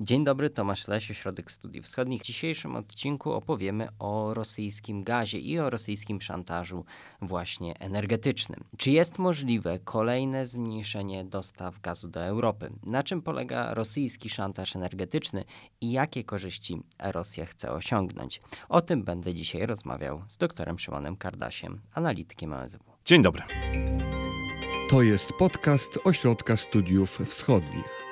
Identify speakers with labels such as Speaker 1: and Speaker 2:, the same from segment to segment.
Speaker 1: Dzień dobry, Tomasz Leś, Ośrodek Studiów Wschodnich. W dzisiejszym odcinku opowiemy o rosyjskim gazie i o rosyjskim szantażu właśnie energetycznym. Czy jest możliwe kolejne zmniejszenie dostaw gazu do Europy? Na czym polega rosyjski szantaż energetyczny i jakie korzyści Rosja chce osiągnąć? O tym będę dzisiaj rozmawiał z doktorem Szymonem Kardasiem, analitykiem OSW.
Speaker 2: Dzień dobry.
Speaker 3: To jest podcast Ośrodka Studiów Wschodnich.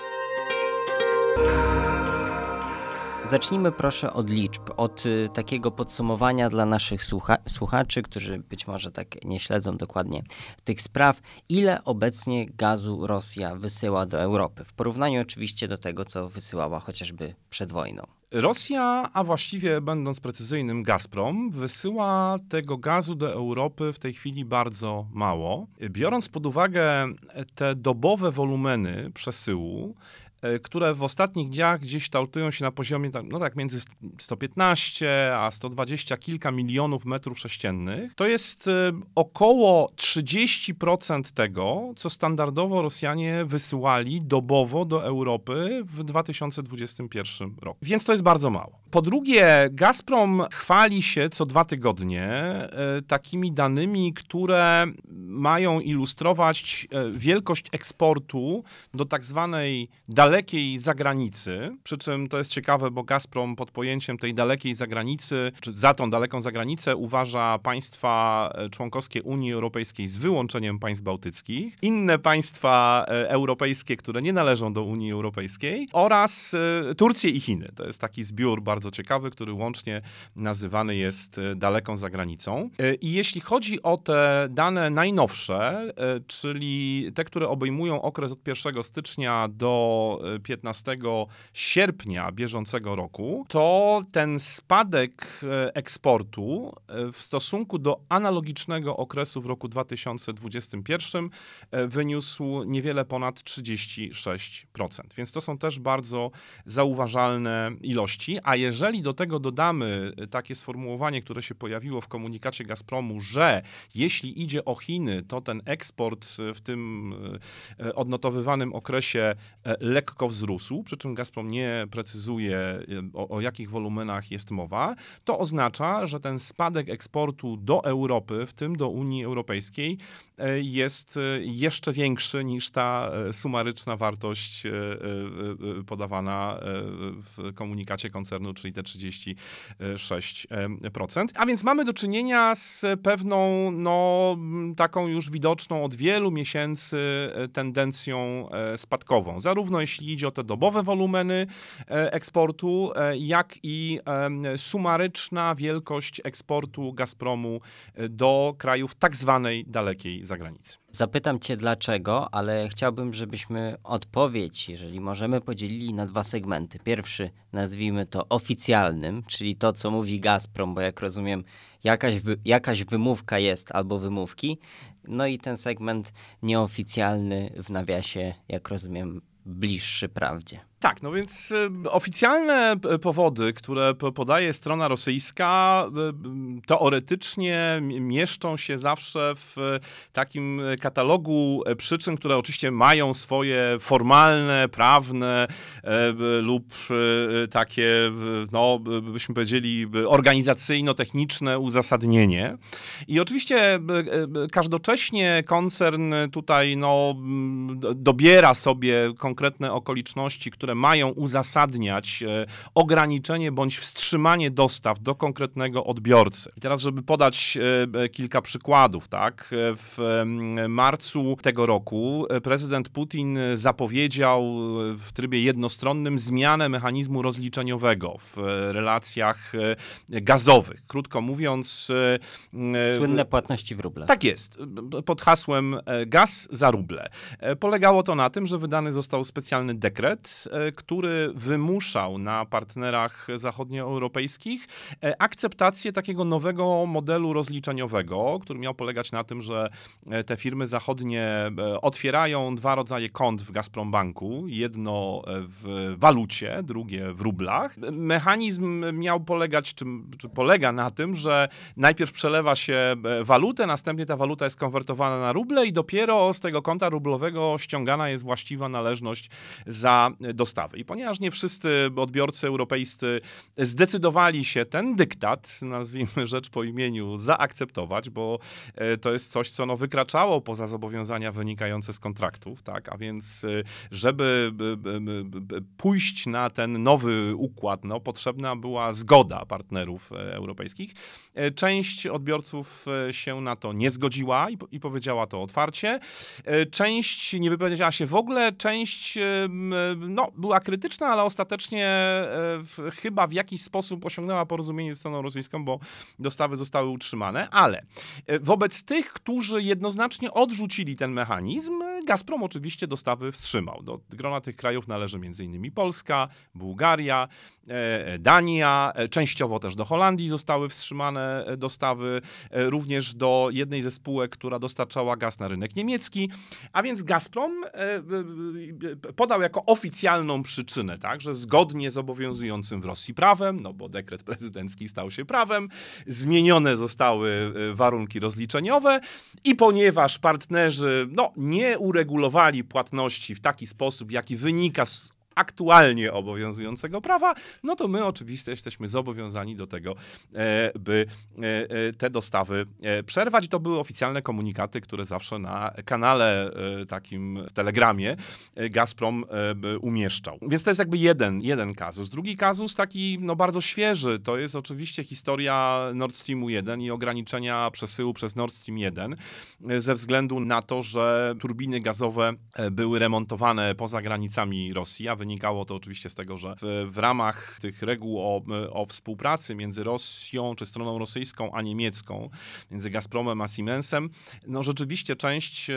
Speaker 1: Zacznijmy proszę od liczb, od y, takiego podsumowania dla naszych słucha słuchaczy, którzy być może tak nie śledzą dokładnie tych spraw. Ile obecnie gazu Rosja wysyła do Europy? W porównaniu oczywiście do tego, co wysyłała chociażby przed wojną.
Speaker 2: Rosja, a właściwie będąc precyzyjnym Gazprom, wysyła tego gazu do Europy w tej chwili bardzo mało. Biorąc pod uwagę te dobowe wolumeny przesyłu, które w ostatnich dniach gdzieś kształtują się na poziomie, no tak, między 115 a 120 kilka milionów metrów sześciennych. To jest e, około 30% tego, co standardowo Rosjanie wysyłali dobowo do Europy w 2021 roku. Więc to jest bardzo mało. Po drugie, Gazprom chwali się co dwa tygodnie e, takimi danymi, które mają ilustrować wielkość eksportu do tak zwanej dalekiej dalekiej zagranicy, przy czym to jest ciekawe, bo Gazprom pod pojęciem tej dalekiej zagranicy, czy za tą daleką zagranicę uważa państwa e, członkowskie Unii Europejskiej z wyłączeniem państw bałtyckich, inne państwa e, europejskie, które nie należą do Unii Europejskiej oraz e, Turcję i Chiny. To jest taki zbiór bardzo ciekawy, który łącznie nazywany jest daleką zagranicą. I jeśli chodzi o te dane najnowsze, czyli te, które obejmują okres od 1 stycznia do 15 sierpnia bieżącego roku, to ten spadek e, eksportu e, w stosunku do analogicznego okresu w roku 2021 e, wyniósł niewiele ponad 36%. Więc to są też bardzo zauważalne ilości. A jeżeli do tego dodamy takie sformułowanie, które się pojawiło w komunikacie Gazpromu, że jeśli idzie o Chiny, to ten eksport w tym odnotowywanym okresie lekko lekko wzrósł, przy czym Gazprom nie precyzuje y, o, o, jakich wolumenach jest mowa, to oznacza, że ten spadek eksportu do Europy, w tym do Unii Europejskiej, y, jest y, jeszcze większy niż ta sumaryczna wartość podawana w komunikacie koncernu, czyli te 36%. A więc mamy do czynienia z pewną, no, taką już widoczną od wielu miesięcy tendencją spadkową. Zarówno jeśli jeśli idzie o te dobowe wolumeny e, eksportu, e, jak i sumaryczna wielkość eksportu Gazpromu e, do krajów tak zwanej dalekiej zagranicy.
Speaker 1: Zapytam Cię dlaczego, ale chciałbym, żebyśmy odpowiedź, jeżeli możemy, podzielili na dwa segmenty. Pierwszy nazwijmy to oficjalnym, czyli to, co mówi Gazprom, bo jak rozumiem, jakaś, wy, jakaś wymówka jest albo wymówki. No i ten segment nieoficjalny w nawiasie, jak rozumiem, bliższy prawdzie.
Speaker 2: Tak, no więc y, oficjalne powody, które podaje strona rosyjska, y, teoretycznie mieszczą się zawsze w takim katalogu przyczyn, które oczywiście mają swoje formalne, prawne e, lub e, takie, no, byśmy powiedzieli, organizacyjno-techniczne uzasadnienie. I oczywiście e, każdocześnie koncern tutaj no, dobiera sobie konkretne okoliczności, które mają uzasadniać e, ograniczenie bądź wstrzymanie dostaw do konkretnego odbiorcy. I teraz, żeby podać e, e, kilka przykładów, tak, w marcu tego roku prezydent Putin zapowiedział w trybie jednostronnym zmianę mechanizmu rozliczeniowego w relacjach gazowych. Krótko mówiąc.
Speaker 1: Słynne płatności w ruble.
Speaker 2: Tak jest. Pod hasłem gaz za ruble. Polegało to na tym, że wydany został specjalny dekret, który wymuszał na partnerach zachodnioeuropejskich e, akceptację takiego nowego modelu rozliczeniowego, który miał polegać na tym, że e, te firmy zachodnie e, otwierają dwa rodzaje kont w Gazprombanku, jedno w walucie, drugie w rublach. Mechanizm miał polegać, czy, czy polega na tym, że najpierw przelewa się walutę, następnie ta waluta jest konwertowana na ruble i dopiero z tego konta rublowego ściągana jest właściwa należność za dostarczenie dostawy. I ponieważ nie wszyscy odbiorcy europejscy zdecydowali się ten dyktat, nazwijmy rzecz po imieniu, zaakceptować, bo to jest coś, co no, wykraczało poza zobowiązania wynikające z kontraktów, tak? A więc, żeby pójść na ten nowy układ, no, potrzebna była zgoda partnerów europejskich. Część odbiorców się na to nie zgodziła i, i powiedziała to otwarcie. E, część nie wypowiedziała się w ogóle, część e, no, była krytyczna, ale ostatecznie e, w, chyba w jakiś sposób osiągnęła porozumienie ze stroną rosyjską, bo dostawy zostały utrzymane. Ale wobec tych, którzy jednoznacznie odrzucili ten mechanizm, Gazprom oczywiście dostawy wstrzymał. Do grona tych krajów należy m.in. Polska, Bułgaria, Dania, częściowo też do Holandii zostały wstrzymane dostawy, również do jednej ze spółek, która dostarczała gaz na rynek niemiecki. A więc Gazprom e, e, e, podał jako oficjalną przyczynę, tak, że zgodnie z obowiązującym w Rosji prawem, no bo dekret prezydencki stał się prawem, zmienione zostały warunki rozliczeniowe i ponieważ partnerzy no, nie uregulowali płatności w taki sposób, jaki wynika z aktualnie obowiązującego prawa, no to my oczywiście jesteśmy zobowiązani do tego, e, by e, e, te dostawy przerwać. To były oficjalne komunikaty, które zawsze na kanale takim w Telegramie Gazprom umieszczał. Więc to jest jakby jeden, jeden kazus. Drugi kazus, taki no bardzo świeży, to jest oczywiście historia Nord Streamu 1 i ograniczenia przesyłu przez Nord Stream 1 ze względu na to, że turbiny gazowe były remontowane poza granicami Rosji, a Wynikało to oczywiście z tego, że w, w ramach tych reguł o, o, współpracy między Rosją, czy stroną rosyjską, a niemiecką, między Gazpromem a Siemensem, no rzeczywiście część e,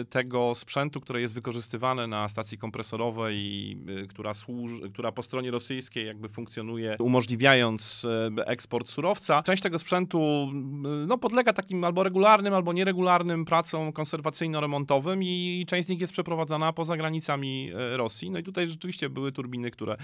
Speaker 2: e, tego sprzętu, które jest wykorzystywane na stacji kompresorowej, e, która, służy, która po stronie rosyjskiej jakby funkcjonuje, umożliwiając eksport surowca, część tego sprzętu no, podlega takim albo regularnym, albo nieregularnym pracom konserwacyjno-remontowym i część z nich jest przeprowadzana poza granicami Rosji. No i tutaj rzeczywiście były turbiny, które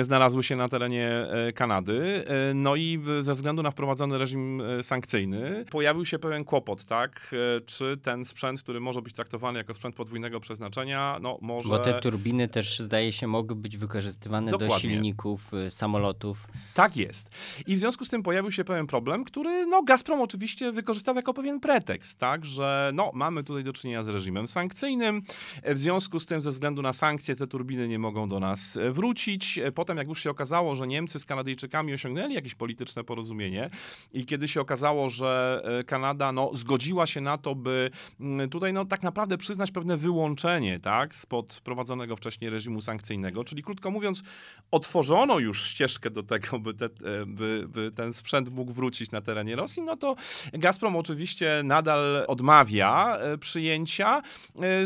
Speaker 2: znalazły się na terenie e, Kanady. E, no i ze względu na wprowadzony reżim e, sankcyjny pojawił się pewien kłopot, tak? Czy ten sprzęt, który może być traktowany jako sprzęt podwójnego przeznaczenia, no może...
Speaker 1: Bo te turbiny też, zdaje się, mogły być wykorzystywane Dokładnie. do silników samolotów.
Speaker 2: Tak jest. I w związku z tym pojawił się pewien problem, który no Gazprom oczywiście wykorzystał jako pewien pretekst, tak? Że no mamy tutaj do czynienia z reżimem sankcyjnym. W związku z tym ze względu na sankcje te turbiny nie mogą do nas e, wrócić. E, potem, jak już się okazało, że Niemcy z Kanadyjczykami osiągnęli jakieś polityczne porozumienie i kiedy się okazało, że e, Kanada no, zgodziła się na to, by mm, tutaj no, tak naprawdę przyznać pewne wyłączenie tak, spod prowadzonego wcześniej reżimu sankcyjnego, czyli krótko mówiąc, otworzono już ścieżkę do tego, by, te, by, by ten sprzęt mógł wrócić na terenie Rosji, no to Gazprom oczywiście nadal odmawia przyjęcia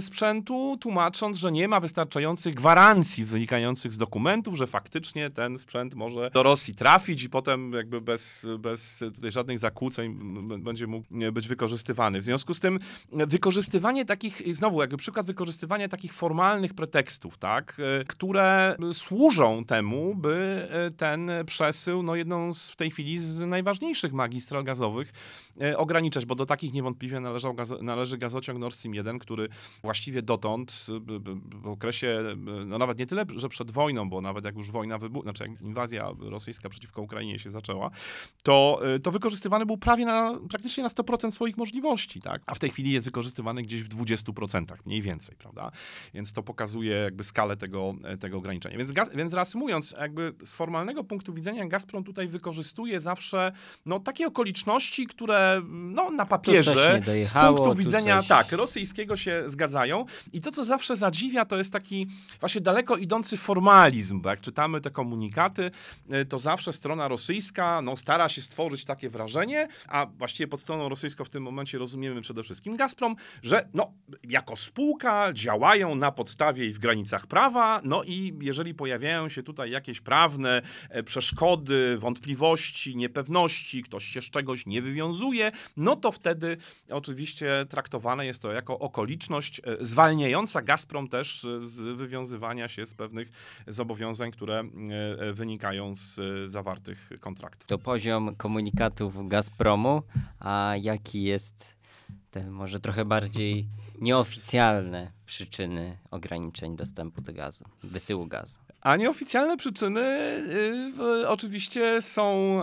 Speaker 2: sprzętu, tłumacząc, że nie ma wystarczających gwarancji, wynikających z dokumentów, że faktycznie ten sprzęt może do Rosji trafić i potem jakby bez, bez tutaj żadnych zakłóceń będzie mógł być wykorzystywany. W związku z tym wykorzystywanie takich, znowu jakby przykład wykorzystywania takich formalnych pretekstów, tak, które służą temu, by ten przesył, no jedną z w tej chwili z najważniejszych magistral gazowych E, ograniczać, bo do takich niewątpliwie należał należy gazociąg Nord Stream 1, który właściwie dotąd w okresie, no nawet nie tyle, że przed wojną, bo nawet jak już wojna wybuchła, znaczy jak inwazja rosyjska przeciwko Ukrainie się zaczęła, to, e, to wykorzystywany był prawie na, praktycznie na 100% swoich możliwości, tak? A w tej chwili jest wykorzystywany gdzieś w 20%, mniej więcej, prawda? Więc to pokazuje jakby skalę tego, e, tego ograniczenia. Więc, gaz, więc reasumując, jakby z formalnego punktu widzenia Gazprom tutaj wykorzystuje zawsze no, takie okoliczności, które no, na papierze z punktu widzenia coś... tak, rosyjskiego się zgadzają. I to, co zawsze zadziwia, to jest taki właśnie daleko idący formalizm, bo jak czytamy te komunikaty, y, to zawsze strona rosyjska no, stara się stworzyć takie wrażenie, a właściwie pod stroną rosyjską w tym momencie rozumiemy przede wszystkim Gazprom, że no, jako spółka działają na podstawie i w granicach prawa, no i jeżeli pojawiają się tutaj jakieś prawne e, przeszkody, wątpliwości, niepewności, ktoś się z czegoś nie wywiązuje, no to wtedy oczywiście traktowane jest to jako okoliczność e, zwalniająca Gazprom też e, z wywiązywania się z pewnych zobowiązań, które e, wynikają z zawartych kontraktów.
Speaker 1: To poziom komunikatów Gazpromu, a jaki jest te może trochę bardziej nieoficjalne przyczyny ograniczeń dostępu do gazu, wysyłu gazu.
Speaker 2: A nieoficjalne przyczyny y, oczywiście są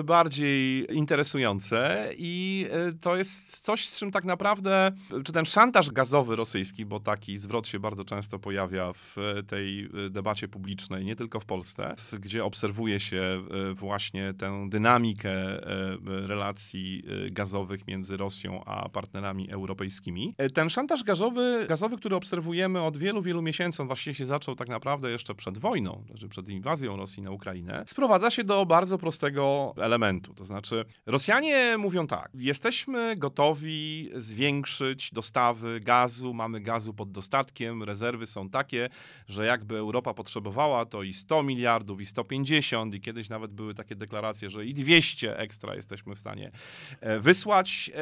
Speaker 2: y, bardziej interesujące i y, to jest coś, z czym tak naprawdę, czy ten szantaż gazowy rosyjski, bo taki zwrot się bardzo często pojawia w tej debacie publicznej, nie tylko w Polsce, gdzie obserwuje się właśnie tę dynamikę relacji gazowych między Rosją a partnerami europejskimi. Ten szantaż gazowy, gazowy, który obserwujemy od wielu, wielu miesięcy, on właściwie się zaczął tak naprawdę jeszcze przed przed wojną, znaczy przed inwazją Rosji na Ukrainę, sprowadza się do bardzo prostego elementu. To znaczy, Rosjanie mówią tak: jesteśmy gotowi zwiększyć dostawy gazu, mamy gazu pod dostatkiem, rezerwy są takie, że jakby Europa potrzebowała, to i 100 miliardów, i 150, i kiedyś nawet były takie deklaracje, że i 200 ekstra jesteśmy w stanie e, wysłać. E,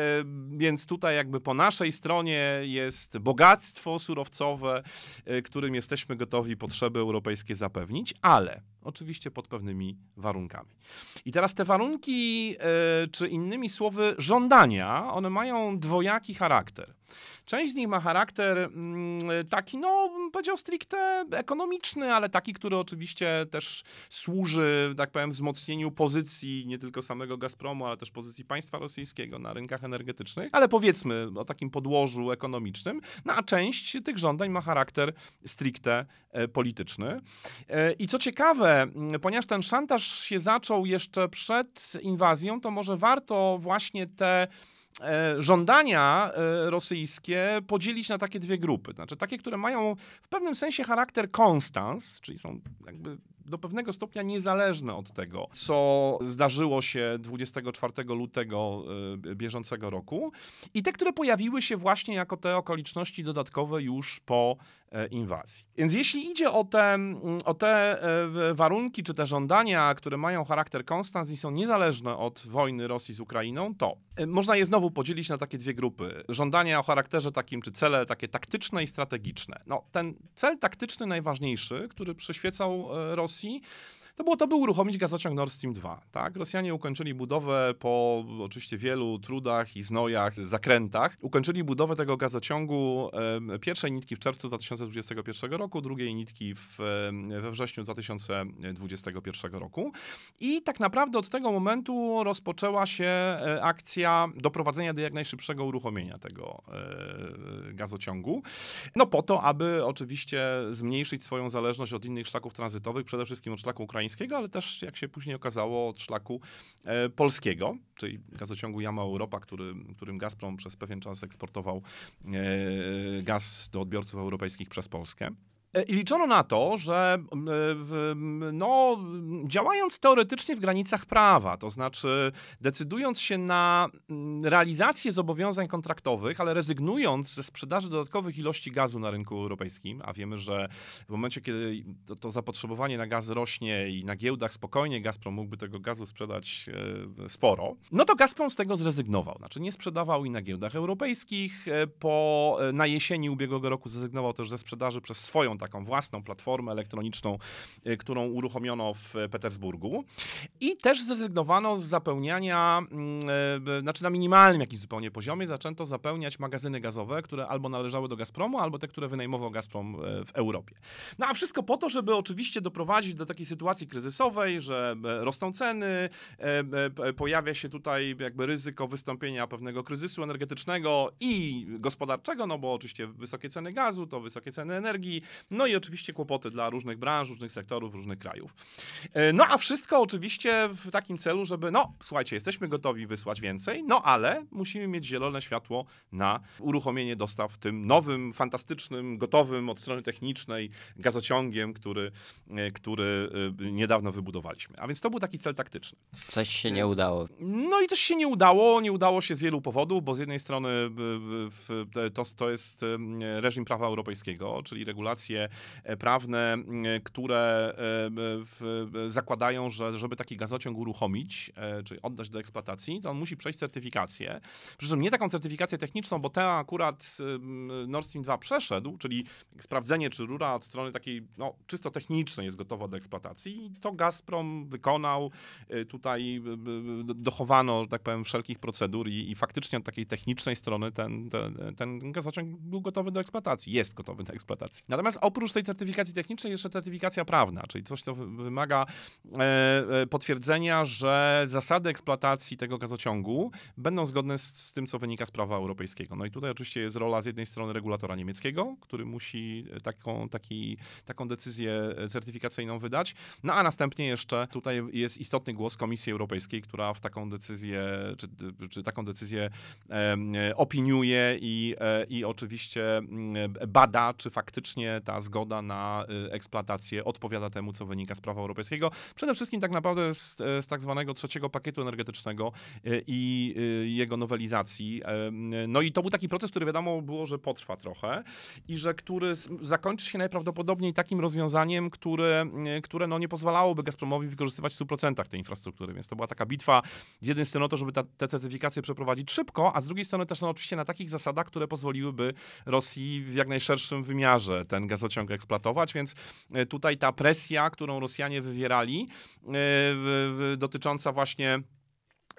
Speaker 2: więc tutaj jakby po naszej stronie jest bogactwo surowcowe, e, którym jesteśmy gotowi potrzeby europejskie europejskie zapewnić, ale oczywiście pod pewnymi warunkami. I teraz te warunki, e, czy innymi słowy, żądania, one mają dwojaki charakter. Część z nich ma charakter mm, taki, no, powiedział stricte ekonomiczny, ale taki, który oczywiście też służy, tak powiem, wzmocnieniu pozycji nie tylko samego Gazpromu, ale też pozycji państwa rosyjskiego na rynkach energetycznych, ale powiedzmy o takim podłożu ekonomicznym. No a część tych żądań ma charakter stricte e, polityczny. E, I co ciekawe, ponieważ ten szantaż się zaczął jeszcze przed inwazją, to może warto właśnie te E, żądania e, rosyjskie podzielić na takie dwie grupy. Znaczy takie, które mają w pewnym sensie charakter konstans, czyli są jakby do pewnego stopnia niezależne od tego, co zdarzyło się 24 lutego e, bieżącego roku i te, które pojawiły się właśnie jako te okoliczności dodatkowe już po e, inwazji. Więc jeśli idzie o te, o te e, warunki czy te żądania, które mają charakter konstans i są niezależne od wojny Rosji z Ukrainą, to można je znowu podzielić na takie dwie grupy. Żądania o charakterze takim, czy cele takie taktyczne i strategiczne. No, ten cel taktyczny najważniejszy, który przyświecał Rosji, Rosji, to było to, by uruchomić gazociąg Nord Stream 2. Tak? Rosjanie ukończyli budowę po oczywiście wielu trudach i znojach, zakrętach. Ukończyli budowę tego gazociągu e, pierwszej nitki w czerwcu 2021 roku, drugiej nitki w, we wrześniu 2021 roku. I tak naprawdę od tego momentu rozpoczęła się e, akcja doprowadzenia do jak najszybszego uruchomienia tego e, gazociągu. No po to, aby oczywiście zmniejszyć swoją zależność od innych szlaków tranzytowych, przede wszystkim od szlaku ukraińskiego ale też, jak się później okazało, od szlaku e, polskiego, czyli gazociągu Jama Europa, który, którym Gazprom przez pewien czas eksportował e, gaz do odbiorców europejskich przez Polskę. E, I liczono na to, że no, działając teoretycznie w granicach prawa, to znaczy decydując się na realizację zobowiązań kontraktowych, ale rezygnując ze sprzedaży dodatkowych ilości gazu na rynku europejskim, a wiemy, że w momencie, kiedy to, to zapotrzebowanie na gaz rośnie i na giełdach spokojnie Gazprom mógłby tego gazu sprzedać e, sporo, no to Gazprom z tego zrezygnował. Znaczy nie sprzedawał i na giełdach europejskich. E, po, na jesieni ubiegłego roku zrezygnował też ze sprzedaży przez swoją taką własną platformę elektroniczną, y, którą uruchomiono w Petersburgu. I też zrezygnowano z zapełniania, mm, y, znaczy na minimalnym jakimś zupełnie poziomie, zaczęto zapełniać magazyny gazowe, które albo należały do Gazpromu, albo te, które wynajmował Gazprom y, w Europie. No a wszystko po to, żeby oczywiście doprowadzić do takiej sytuacji kryzysowej, że rosną ceny, pojawia się tutaj jakby ryzyko wystąpienia pewnego kryzysu energetycznego i gospodarczego, no bo oczywiście wysokie ceny gazu, to wysokie ceny energii, no i oczywiście kłopoty dla różnych branż, różnych sektorów, różnych krajów. E, no a wszystko oczywiście w takim celu, żeby, no słuchajcie, jesteśmy gotowi wysłać więcej, no ale musimy mieć zielone światło na uruchomienie dostaw tym nowym, fantastycznym, gotowym od strony technicznej gazociągiem, który, e, który e, niedawno wybudowaliśmy. A więc to był taki cel taktyczny.
Speaker 1: Coś się nie udało.
Speaker 2: No i coś się nie udało. Nie udało się z wielu powodów, bo z jednej strony to, to jest reżim prawa europejskiego, czyli regulacje decyzje prawne, które w, zakładają, że żeby taki gazociąg uruchomić, czyli oddać do eksploatacji, to on musi przejść certyfikację. Przy czym nie taką certyfikację techniczną, bo te akurat Nord Stream 2 przeszedł, czyli sprawdzenie, czy rura od strony takiej no, czysto technicznej jest gotowa do eksploatacji. I to Gazprom wykonał. Tutaj dochowano, że tak powiem, wszelkich procedur i, i faktycznie od takiej technicznej strony ten, ten, ten gazociąg był gotowy do eksploatacji. Jest gotowy do eksploatacji. Natomiast oprócz tej certyfikacji technicznej jeszcze certyfikacja prawna, czyli coś, co wymaga e, e, potwierdzenia, że zasady eksploatacji tego gazociągu będą zgodne z, z tym, co wynika z prawa europejskiego. No i tutaj oczywiście jest rola z jednej strony regulatora niemieckiego, który musi taką, taki, taką decyzję certyfikacyjną wydać, no a następnie jeszcze tutaj jest istotny głos Komisji Europejskiej, która w taką decyzję, czy, czy taką decyzję e, opiniuje i, e, i oczywiście mm, bada, czy faktycznie ta zgoda na e, eksploatację odpowiada temu, co wynika z prawa europejskiego. Przede wszystkim tak naprawdę z, z tak zwanego trzeciego pakietu energetycznego e, i jego nowelizacji. No i to był taki proces, który wiadomo było, że potrwa trochę i że który zakończy się najprawdopodobniej takim rozwiązaniem, które, które no nie pozwalałoby Gazpromowi wykorzystywać w 100% tej infrastruktury. Więc to była taka bitwa z jednej strony o to, żeby ta, te certyfikacje przeprowadzić szybko, a z drugiej strony też no, oczywiście na takich zasadach, które pozwoliłyby Rosji w jak najszerszym wymiarze ten gazociąg eksploatować, więc e, tutaj ta presja, którą Rosjanie wywierali, yy, dotycząca właśnie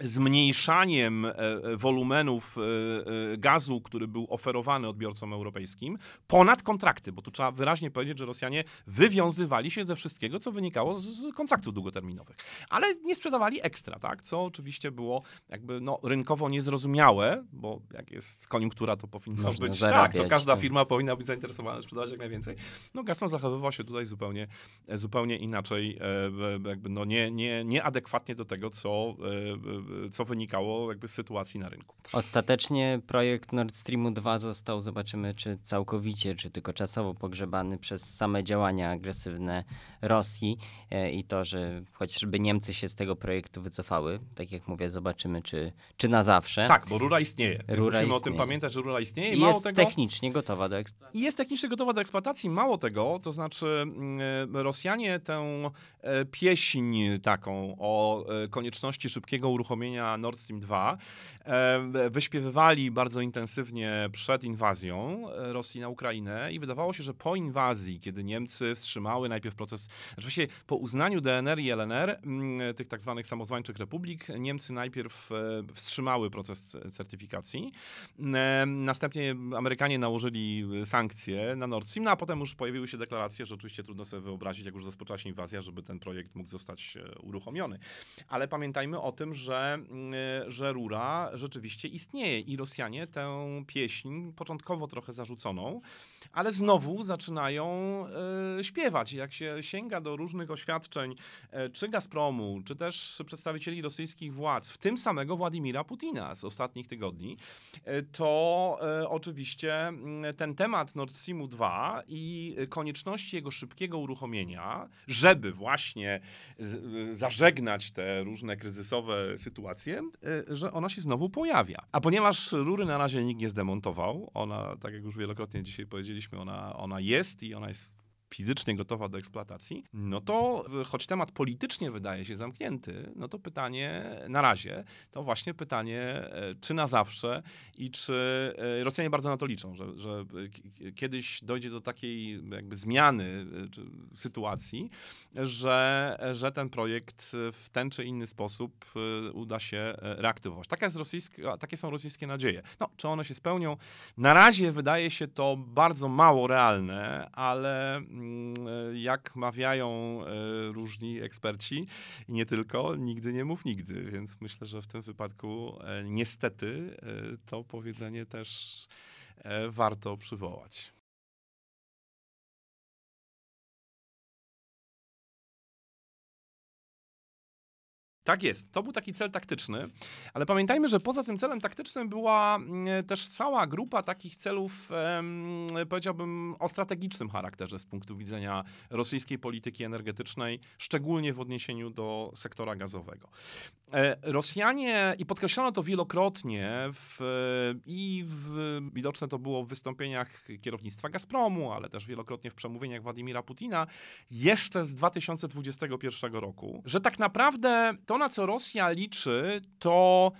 Speaker 2: zmniejszaniem e, e, wolumenów e, gazu, który był oferowany odbiorcom europejskim, ponad kontrakty, bo tu trzeba wyraźnie powiedzieć, że Rosjanie wywiązywali się ze wszystkiego, co wynikało z kontraktów długoterminowych. Ale nie sprzedawali ekstra, tak? co oczywiście było jakby no, rynkowo niezrozumiałe, bo jak jest koniunktura, to powinno Można być tak, to każda tak. firma powinna być zainteresowana sprzedawać jak najwięcej. No Gazprom zachowywał się tutaj zupełnie, zupełnie inaczej, jakby no nie, nie, nieadekwatnie do tego, co co wynikało jakby z sytuacji na rynku.
Speaker 1: Ostatecznie projekt Nord Streamu 2 został, zobaczymy, czy całkowicie, czy tylko czasowo pogrzebany przez same działania agresywne Rosji e, i to, że chociażby Niemcy się z tego projektu wycofały. Tak jak mówię, zobaczymy, czy, czy na zawsze.
Speaker 2: Tak, bo rura istnieje. Rura musimy istnieje. o tym pamiętać, że rura istnieje.
Speaker 1: I jest tego, technicznie gotowa do eksploatacji.
Speaker 2: Jest technicznie gotowa do eksploatacji. Mało tego, to znaczy mm, e, Rosjanie tę e, pieśń taką o konieczności szybkiego uruchomienia uruchomienia Nord Stream 2 e, wyśpiewywali bardzo intensywnie przed inwazją e, Rosji na Ukrainę i wydawało się, że po inwazji, kiedy Niemcy wstrzymały najpierw proces, oczywiście po uznaniu DNR i LNR, mm, tych tak zwanych samozwańczych republik, Niemcy najpierw e, wstrzymały proces certyfikacji. Następnie Amerykanie nałożyli sankcje na Nord Stream, no a potem już pojawiły się deklaracje, że oczywiście trudno sobie wyobrazić, jak już rozpoczęła się inwazja, żeby ten projekt mógł zostać uruchomiony. Ale pamiętajmy o tym, że Y, że, rura rzeczywiście istnieje i Rosjanie tę pieśń, początkowo trochę zarzuconą, ale znowu zaczynają y, śpiewać. Jak się sięga do różnych oświadczeń, y, czy Gazpromu, czy też przedstawicieli rosyjskich władz, w tym samego Władimira Putina z ostatnich tygodni, to oczywiście mm, ten temat Nord Streamu 2 i konieczności jego szybkiego uruchomienia, żeby właśnie zażegnać te różne kryzysowe sytuacje, sytuację, y, że ona się znowu pojawia. A ponieważ rury na razie nikt nie zdemontował, ona, tak jak już wielokrotnie dzisiaj powiedzieliśmy, ona, ona jest i ona jest fizycznie gotowa do eksploatacji, no to choć temat politycznie wydaje się zamknięty, no to pytanie na razie to właśnie pytanie, e, czy na zawsze i czy e, Rosjanie bardzo na to liczą, że, że kiedyś dojdzie do takiej jakby zmiany e, sytuacji, że, że ten projekt w ten czy inny sposób uda się reaktywować. Taka jest takie są rosyjskie nadzieje. No, czy one się spełnią? Na razie wydaje się to bardzo mało realne, ale Mm, jak mawiają e, różni eksperci i nie tylko, nigdy nie mów nigdy, więc myślę, że w tym wypadku e, niestety e, to powiedzenie też warto przywołać. Tak jest. To był taki cel taktyczny, ale pamiętajmy, że poza tym celem taktycznym była mm, też cała grupa takich celów, powiedziałbym, o strategicznym charakterze z punktu widzenia rosyjskiej polityki energetycznej, szczególnie w odniesieniu do sektora gazowego. E, Rosjanie, i podkreślono to wielokrotnie, w, i w, widoczne to było w wystąpieniach kierownictwa Gazpromu, ale też wielokrotnie w przemówieniach Władimira Putina, jeszcze z 2021 roku, że tak naprawdę to, na co Rosja liczy, to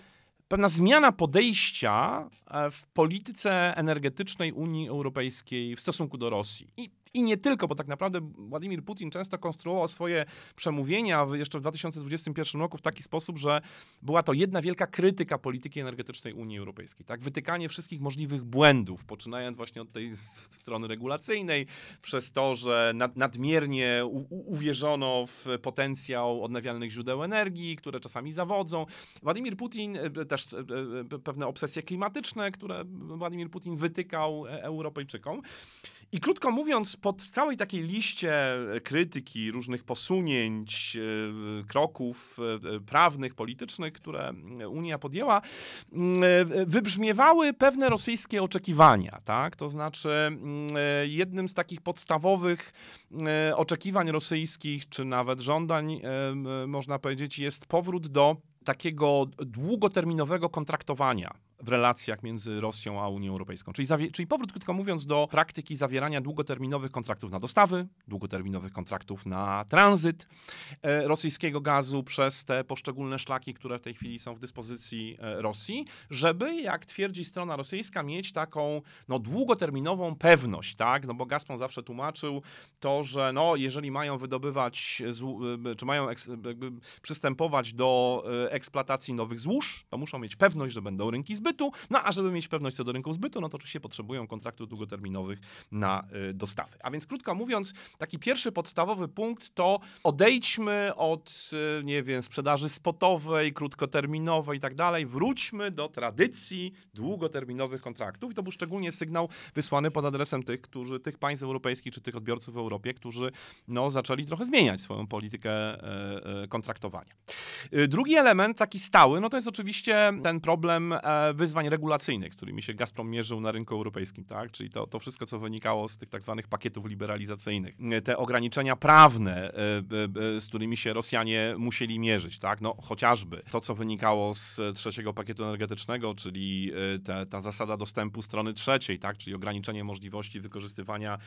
Speaker 2: pewna zmiana podejścia w polityce energetycznej Unii Europejskiej w stosunku do Rosji. I i nie tylko, bo tak naprawdę Władimir Putin często konstruował swoje przemówienia jeszcze w 2021 roku w taki sposób, że była to jedna wielka krytyka polityki energetycznej Unii Europejskiej. Tak? Wytykanie wszystkich możliwych błędów, poczynając właśnie od tej strony regulacyjnej, przez to, że nad, nadmiernie u, uwierzono w potencjał odnawialnych źródeł energii, które czasami zawodzą. Władimir Putin, e, też e, e, pewne obsesje klimatyczne, które Władimir Putin wytykał Europejczykom. I krótko mówiąc, pod całej takiej liście krytyki, różnych posunięć, e, kroków e, prawnych, politycznych, które Unia podjęła, mm, e, wybrzmiewały pewne rosyjskie oczekiwania. Tak? To znaczy, mm, jednym z takich podstawowych oczekiwań rosyjskich, czy nawet żądań, można powiedzieć, jest powrót do takiego długoterminowego kontraktowania w relacjach między Rosją a Unią Europejską. Czyli, czyli powrót, krótko mówiąc, do praktyki zawierania długoterminowych kontraktów na dostawy, długoterminowych kontraktów na tranzyt e, rosyjskiego gazu przez te poszczególne szlaki, które w tej chwili są w dyspozycji e, Rosji, żeby, jak twierdzi strona rosyjska, mieć taką no, długoterminową pewność, tak? No bo Gazprom zawsze tłumaczył to, że no, jeżeli mają wydobywać, e, czy mają przystępować do eksploatacji nowych złóż, to muszą mieć pewność, że będą rynki zbytu, zbytu. No a żeby mieć pewność co do rynków zbytu, no to oczywiście potrzebują kontraktów długoterminowych na y, dostawy. A więc krótko mówiąc, taki pierwszy podstawowy punkt to odejdźmy od, y, nie wiem, sprzedaży spotowej, krótkoterminowej i tak dalej. Wróćmy do tradycji długoterminowych kontraktów. I to był szczególnie sygnał wysłany pod adresem tych, którzy, tych państw europejskich czy tych odbiorców w Europie, którzy no, zaczęli trochę zmieniać swoją politykę e, e, kontraktowania. Y, drugi element, taki stały, no to jest oczywiście ten problem e, wyzwań regulacyjnych, z którymi się Gazprom mierzył na rynku europejskim, tak? Czyli to, to wszystko, co wynikało z tych tak zwanych pakietów liberalizacyjnych, te ograniczenia prawne, e, e, e, z którymi się Rosjanie musieli mierzyć, tak? No chociażby to, co wynikało z trzeciego pakietu energetycznego, czyli te, ta zasada dostępu strony trzeciej, tak? Czyli ograniczenie możliwości wykorzystywania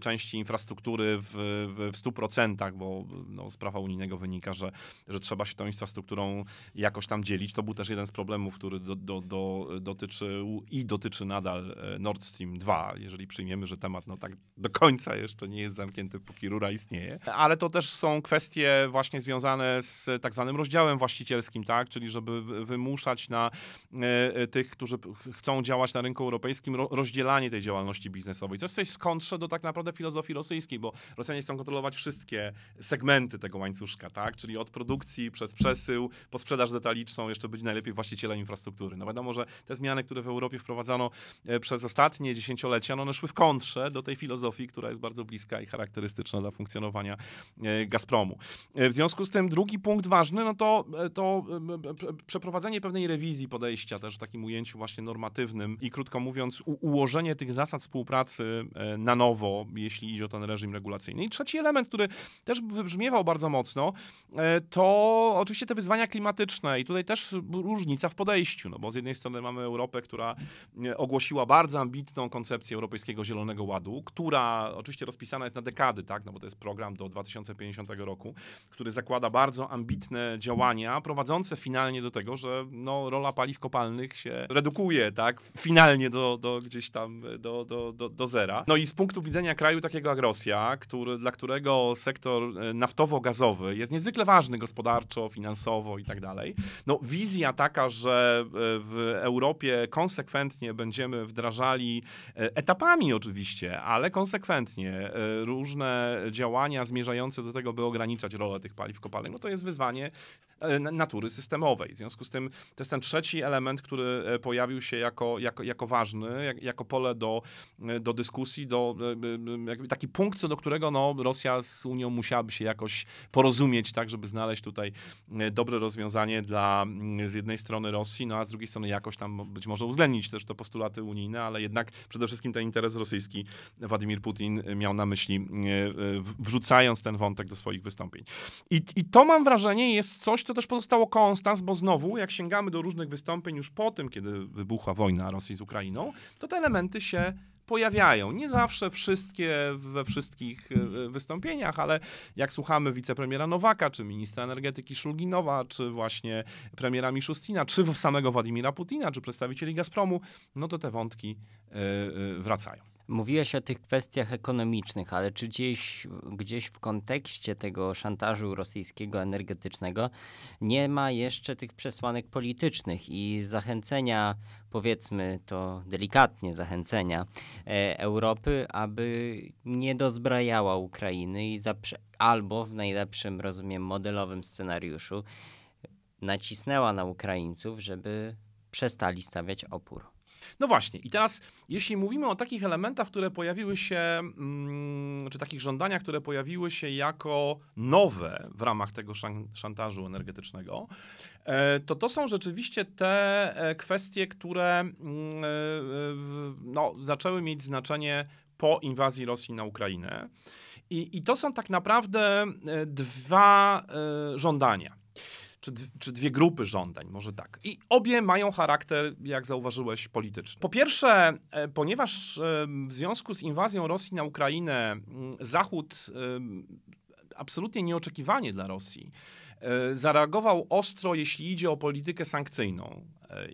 Speaker 2: części infrastruktury w, w, w 100%, bo no, z prawa unijnego wynika, że, że trzeba się tą infrastrukturą jakoś tam dzielić. To był też jeden z problemów, który do, do, do, dotyczył i dotyczy nadal e, Nord Stream 2, jeżeli przyjmiemy, że temat no tak do końca jeszcze nie jest zamknięty, póki rura istnieje. Ale to też są kwestie właśnie związane z tak zwanym rozdziałem właścicielskim, tak? czyli żeby wymuszać na e, e, tych, którzy chcą działać na rynku europejskim, rozdzielanie tej działalności biznesowej. Co jest w kontrze do tak naprawdę filozofii rosyjskiej, bo Rosjanie chcą kontrolować wszystkie segmenty tego łańcuszka, tak? czyli od produkcji przez przesył, po sprzedaż detaliczną, jeszcze być najlepiej właścicielem infrastruktury. No wiadomo, że te zmiany, które w Europie wprowadzano e, przez ostatnie dziesięciolecia, no one szły w kontrze do tej filozofii, która jest bardzo bliska i charakterystyczna dla funkcjonowania e, Gazpromu. E, w związku z tym drugi punkt ważny, no to, to przeprowadzenie pewnej rewizji podejścia też w takim ujęciu właśnie normatywnym i krótko mówiąc ułożenie tych zasad współpracy na nowo, jeśli idzie o ten reżim regulacyjny. I trzeci element, który też wybrzmiewał bardzo mocno, to oczywiście te wyzwania klimatyczne i tutaj też różnica w podejściu, no bo z jednej strony mamy Europę, która e, ogłosiła bardzo ambitną koncepcję Europejskiego Zielonego Ładu, która oczywiście rozpisana jest na dekady, tak, no bo to jest program do 2050 roku, który zakłada bardzo ambitne działania prowadzące finalnie do tego, że no, rola paliw kopalnych się redukuje, tak, finalnie do, do gdzieś tam, do, do, do, do zera. No i z punktu widzenia kraju takiego jak Rosja, który, dla którego sektor e, naftowo-gazowy jest niezwykle ważny gospodarczo, finansowo i tak dalej, no wizja taka, że e, w Europie konsekwentnie będziemy wdrażali e, etapami oczywiście, ale konsekwentnie e, różne działania zmierzające do tego, by ograniczać rolę tych paliw kopalnych, no to jest wyzwanie e, natury systemowej. W związku z tym to jest ten trzeci element, który pojawił się jako, jako, jako ważny, jak, jako pole do, do dyskusji, do, taki punkt, co do którego no, Rosja z Unią musiałaby się jakoś porozumieć, tak, żeby znaleźć tutaj dobre rozwiązanie dla z jednej strony Rosji, no a z drugiej strony strony jakoś tam być może uwzględnić też te postulaty unijne, ale jednak przede wszystkim ten interes rosyjski Władimir Putin miał na myśli, wrzucając ten wątek do swoich wystąpień. I, I to mam wrażenie jest coś, co też pozostało konstans, bo znowu, jak sięgamy do różnych wystąpień już po tym, kiedy wybuchła wojna Rosji z Ukrainą, to te elementy się pojawiają. Nie zawsze wszystkie we wszystkich e, wystąpieniach, ale jak słuchamy wicepremiera Nowaka, czy ministra energetyki Szulginowa, czy właśnie premiera Miszustina, czy samego Władimira Putina, czy przedstawicieli Gazpromu, no to te wątki e, e, wracają.
Speaker 1: Mówiłeś o tych kwestiach ekonomicznych, ale czy gdzieś, gdzieś w kontekście tego szantażu rosyjskiego energetycznego nie ma jeszcze tych przesłanek politycznych i zachęcenia, powiedzmy to delikatnie, zachęcenia e, Europy, aby nie dozbrajała Ukrainy i albo w najlepszym, rozumiem, modelowym scenariuszu nacisnęła na Ukraińców, żeby przestali stawiać opór?
Speaker 2: No właśnie, i teraz, jeśli mówimy o takich elementach, które pojawiły się, mm, czy takich żądaniach, które pojawiły się jako nowe w ramach tego szantażu energetycznego, e, to to są rzeczywiście te e, kwestie, które mm, e, no, zaczęły mieć znaczenie po inwazji Rosji na Ukrainę. I, i to są tak naprawdę dwa żądania czy, czy dwie grupy żądań, może tak. I obie mają charakter, jak zauważyłeś, polityczny. Po pierwsze, e, ponieważ e, w związku z inwazją Rosji na Ukrainę mm, Zachód e, absolutnie nieoczekiwanie dla Rosji zareagował ostro, jeśli idzie o politykę sankcyjną.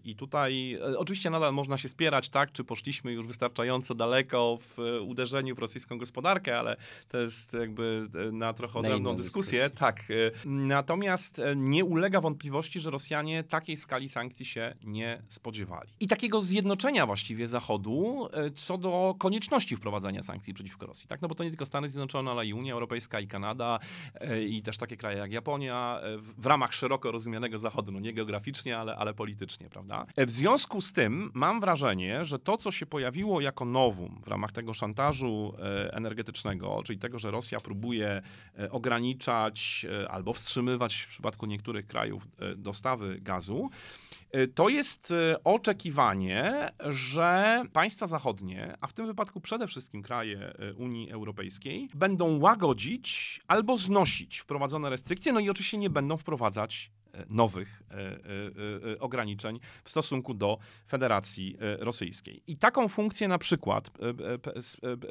Speaker 2: I tutaj e, oczywiście nadal można się spierać, tak, czy poszliśmy już wystarczająco daleko w e, uderzeniu w rosyjską gospodarkę, ale to jest jakby e, na trochę odrębną dyskusję. dyskusję. Tak. Natomiast nie ulega wątpliwości, że Rosjanie takiej skali sankcji się nie spodziewali. I takiego zjednoczenia właściwie Zachodu co do konieczności wprowadzania sankcji przeciwko Rosji. Tak? No bo to nie tylko Stany Zjednoczone, ale i Unia Europejska, i Kanada, i też takie kraje jak Japonia, w ramach szeroko rozumianego Zachodu, no nie geograficznie, ale, ale politycznie prawda? W związku z tym mam wrażenie, że to, co się pojawiło jako nowum w ramach tego szantażu e, energetycznego, czyli tego, że Rosja próbuje e, ograniczać e, albo wstrzymywać w przypadku niektórych krajów dostawy gazu, to jest oczekiwanie, że państwa zachodnie, a w tym wypadku przede wszystkim kraje Unii Europejskiej, będą łagodzić albo znosić wprowadzone restrykcje, no i oczywiście nie będą wprowadzać nowych e, e, e, ograniczeń w stosunku do Federacji Rosyjskiej. I taką funkcję na przykład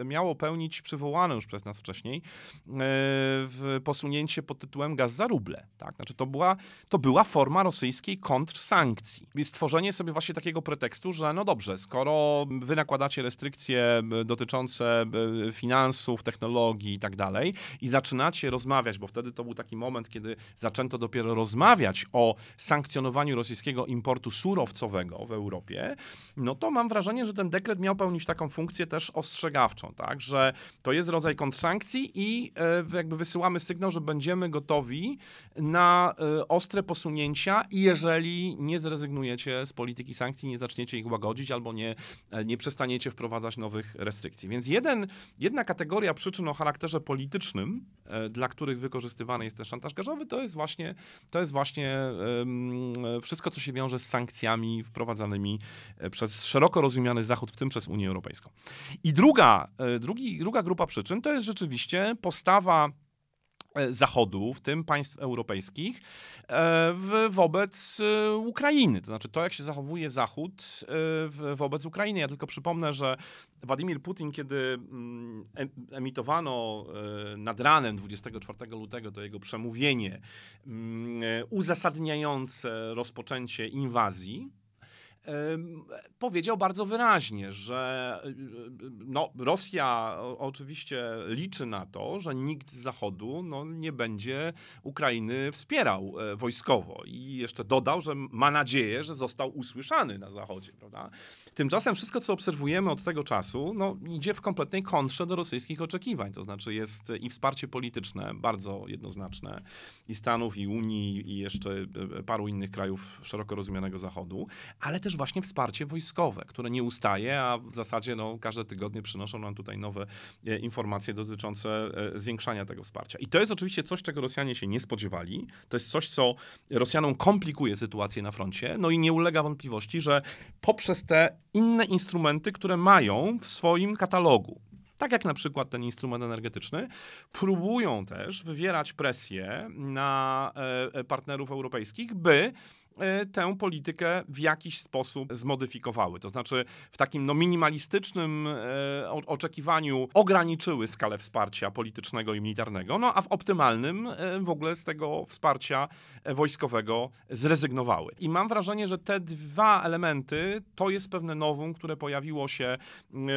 Speaker 2: miało pełnić przywołane już przez nas wcześniej w posunięcie pod tytułem gaz za ruble. Tak? Znaczy to była, to była forma rosyjskiej kontrsankcji. I stworzenie sobie właśnie takiego pretekstu, że no dobrze, skoro wy nakładacie restrykcje dotyczące finansów, technologii i tak dalej i zaczynacie rozmawiać, bo wtedy to był taki moment, kiedy zaczęto dopiero rozmawiać rozmawiać o sankcjonowaniu rosyjskiego importu surowcowego w Europie, no to mam wrażenie, że ten dekret miał pełnić taką funkcję też ostrzegawczą, tak, że to jest rodzaj kontrsankcji i e, jakby wysyłamy sygnał, że będziemy gotowi na e, ostre posunięcia, jeżeli nie zrezygnujecie z polityki sankcji, nie zaczniecie ich łagodzić albo nie, e, nie przestaniecie wprowadzać nowych restrykcji. Więc jeden, jedna kategoria przyczyn o charakterze politycznym, dla których wykorzystywany jest ten szantaż gazowy, to jest właśnie, to jest właśnie właśnie wszystko, co się wiąże z sankcjami wprowadzanymi e, przez szeroko rozumiany Zachód, w tym przez Unię Europejską. I druga, e, drugi, druga grupa przyczyn to jest rzeczywiście postawa Zachodu, w tym państw europejskich, wobec Ukrainy. To znaczy to, jak się zachowuje Zachód wobec Ukrainy. Ja tylko przypomnę, że Władimir Putin, kiedy mm, emitowano e, nad ranem 24 lutego to jego przemówienie mm, uzasadniające rozpoczęcie inwazji, powiedział bardzo wyraźnie, że no, Rosja oczywiście liczy na to, że nikt z Zachodu no, nie będzie Ukrainy wspierał e, wojskowo. I jeszcze dodał, że ma nadzieję, że został usłyszany na Zachodzie. Prawda? Tymczasem wszystko, co obserwujemy od tego czasu, no, idzie w kompletnej kontrze do rosyjskich oczekiwań. To znaczy jest i wsparcie polityczne bardzo jednoznaczne i Stanów, i Unii, i jeszcze e, paru innych krajów szeroko rozumianego Zachodu, ale też też właśnie wsparcie wojskowe, które nie ustaje, a w zasadzie no, każde tygodnie przynoszą nam tutaj nowe e, informacje dotyczące e, zwiększania tego wsparcia. I to jest oczywiście coś, czego Rosjanie się nie spodziewali. To jest coś, co Rosjanom komplikuje sytuację na froncie. No i nie ulega wątpliwości, że poprzez te inne instrumenty, które mają w swoim katalogu, tak jak na przykład ten instrument energetyczny, próbują też wywierać presję na e, partnerów europejskich, by tę politykę w jakiś sposób zmodyfikowały. To znaczy w takim no, minimalistycznym e, oczekiwaniu ograniczyły skalę wsparcia politycznego i militarnego, no a w optymalnym e, w ogóle z tego wsparcia e, wojskowego zrezygnowały. I mam wrażenie, że te dwa elementy to jest pewne nowum, które pojawiło się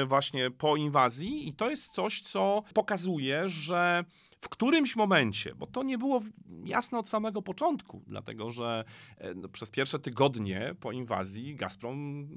Speaker 2: właśnie po inwazji i to jest coś, co pokazuje, że w którymś momencie, bo to nie było jasne od samego początku, dlatego że e, no, przez pierwsze tygodnie po inwazji Gazprom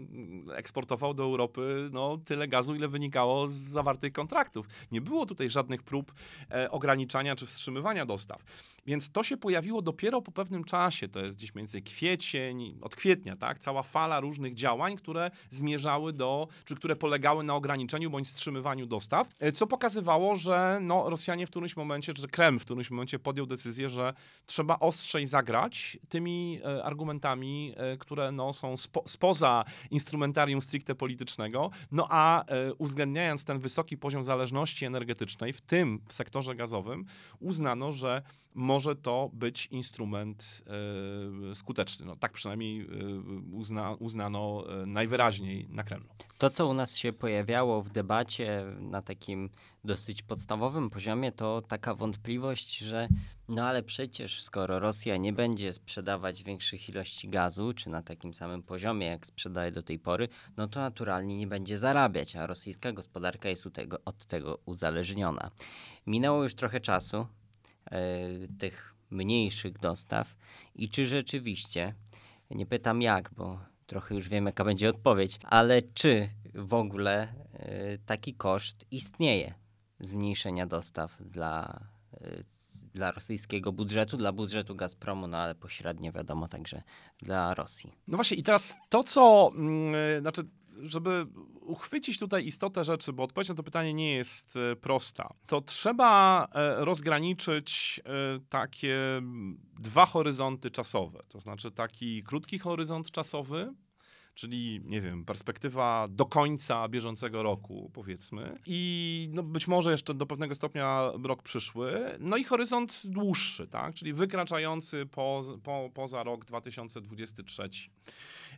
Speaker 2: eksportował do Europy no, tyle gazu, ile wynikało z zawartych kontraktów. Nie było tutaj żadnych prób e, ograniczania czy wstrzymywania dostaw. Więc to się pojawiło dopiero po pewnym czasie, to jest gdzieś między kwiecień, od kwietnia, tak, cała fala różnych działań, które zmierzały do, czy które polegały na ograniczeniu bądź wstrzymywaniu dostaw, e, co pokazywało, że no, Rosjanie w którymś momencie momencie, że Kreml w którymś momencie podjął decyzję, że trzeba ostrzej zagrać tymi e, argumentami, e, które no, są spo, spoza instrumentarium stricte politycznego, no a e, uwzględniając ten wysoki poziom zależności energetycznej, w tym w sektorze gazowym, uznano, że może to być instrument skuteczny. No, tak przynajmniej uzna, uznano najwyraźniej na Kremlu.
Speaker 1: To, co u nas się pojawiało w debacie na takim dosyć podstawowym poziomie, to taka wątpliwość, że no ale przecież skoro Rosja nie będzie sprzedawać większych ilości gazu, czy na takim samym poziomie, jak sprzedaje do tej pory, no to naturalnie nie będzie zarabiać, a rosyjska gospodarka jest tego, od tego uzależniona. Minęło już trochę czasu yy, tych mniejszych dostaw i czy rzeczywiście, nie pytam jak, bo trochę już wiem, jaka będzie odpowiedź, ale czy w ogóle y, taki koszt istnieje zmniejszenia dostaw dla, y, dla rosyjskiego budżetu, dla budżetu Gazpromu, no ale pośrednio wiadomo także dla Rosji.
Speaker 2: No właśnie i teraz to, co, yy, znaczy żeby uchwycić tutaj istotę rzeczy, bo odpowiedź na to pytanie nie jest prosta, to trzeba rozgraniczyć takie dwa horyzonty czasowe. To znaczy taki krótki horyzont czasowy, czyli nie wiem, perspektywa do końca bieżącego roku, powiedzmy, i no, być może jeszcze do pewnego stopnia rok przyszły, no i horyzont dłuższy, tak, czyli wykraczający po, po, poza rok 2023.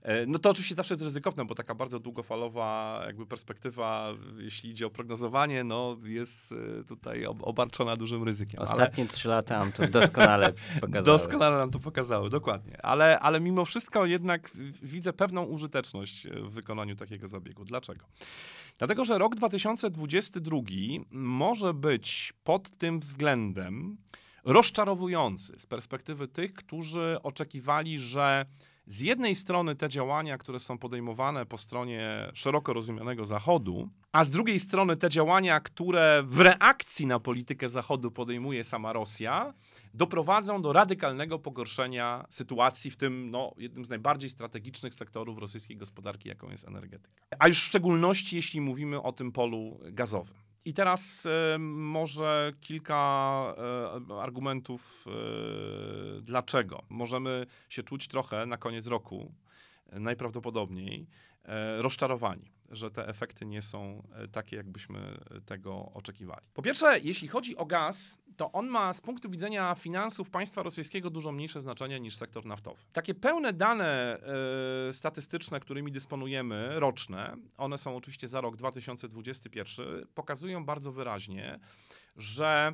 Speaker 2: E, no to oczywiście zawsze jest ryzykowne, bo taka bardzo długofalowa jakby perspektywa, jeśli idzie o prognozowanie, no jest e, tutaj obarczona dużym ryzykiem.
Speaker 1: Ostatnie trzy lata nam to doskonale pokazały.
Speaker 2: Doskonale nam to pokazały, dokładnie. Ale, ale mimo wszystko jednak widzę pewną użyteczność w wykonaniu takiego zabiegu. Dlaczego? Dlatego, że rok 2022 może być pod tym względem rozczarowujący z perspektywy tych, którzy oczekiwali, że z jednej strony te działania, które są podejmowane po stronie szeroko rozumianego Zachodu, a z drugiej strony te działania, które w reakcji na politykę Zachodu podejmuje sama Rosja, doprowadzą do radykalnego pogorszenia sytuacji w tym no, jednym z najbardziej strategicznych sektorów rosyjskiej gospodarki, jaką jest energetyka. A już w szczególności, jeśli mówimy o tym polu gazowym. I teraz e, może kilka e, argumentów, e, dlaczego. Możemy się czuć trochę na koniec roku, najprawdopodobniej, rozczarowani że te efekty nie są e, takie, jakbyśmy tego oczekiwali. Po pierwsze, jeśli chodzi o gaz, to on ma z punktu widzenia finansów państwa rosyjskiego dużo mniejsze znaczenie niż sektor naftowy. Takie pełne dane y, statystyczne, którymi dysponujemy, roczne, one są oczywiście za rok 2021, pokazują bardzo wyraźnie, że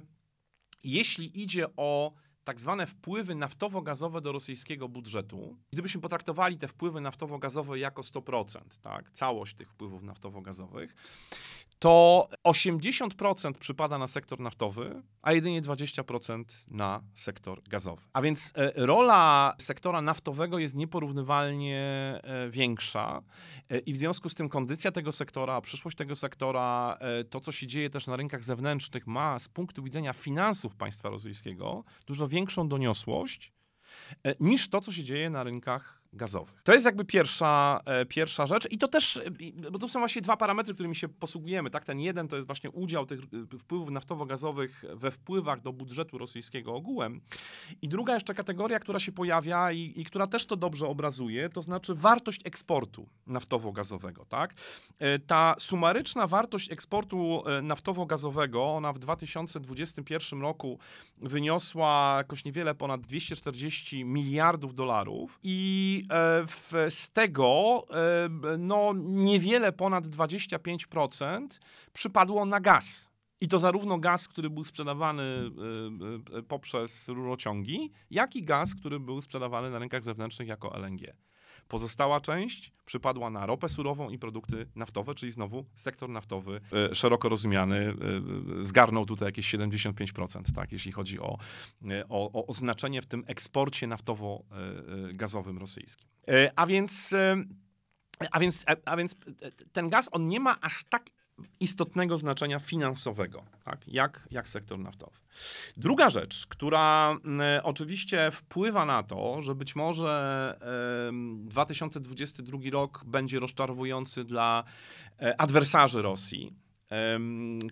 Speaker 2: jeśli idzie o tak zwane wpływy naftowo-gazowe do rosyjskiego budżetu, gdybyśmy potraktowali te wpływy naftowo-gazowe jako 100%, tak, całość tych wpływów naftowo-gazowych, to 80% przypada na sektor naftowy, a jedynie 20% na sektor gazowy. A więc e, rola sektora naftowego jest nieporównywalnie e, większa e, i w związku z tym kondycja tego sektora, przyszłość tego sektora, to co się dzieje też na rynkach zewnętrznych ma z punktu widzenia finansów państwa rosyjskiego dużo większą doniosłość niż to, co się dzieje na rynkach gazowych. To jest jakby pierwsza, e, pierwsza rzecz i to też, e, bo to są właśnie dwa parametry, którymi się posługujemy. Tak, ten jeden to jest właśnie udział tych e, wpływów naftowo-gazowych we wpływach do budżetu rosyjskiego ogółem. I druga jeszcze kategoria, która się pojawia i, i która też to dobrze obrazuje, to znaczy wartość eksportu naftowo-gazowego. Tak? Ta sumaryczna wartość eksportu naftowo-gazowego, ona w 2021 roku wyniosła jakoś niewiele ponad 240 miliardów dolarów i E, w, z tego e, no, niewiele ponad 25% przypadło na gaz. I to zarówno gaz, który był sprzedawany e, poprzez rurociągi, jak i gaz, który był sprzedawany na rynkach zewnętrznych jako LNG. Pozostała część przypadła na ropę surową i produkty naftowe, czyli znowu sektor naftowy e, szeroko rozumiany e, zgarnął tutaj jakieś 75%, tak, jeśli chodzi o, e, o, o znaczenie w tym eksporcie naftowo-gazowym rosyjskim. A więc a więc, a, więc ten gaz, on nie ma aż tak istotnego znaczenia finansowego, tak? jak, jak sektor naftowy. Druga rzecz, która y, oczywiście wpływa na to, że być może y, 2022 rok będzie rozczarowujący dla y, adwersarzy Rosji,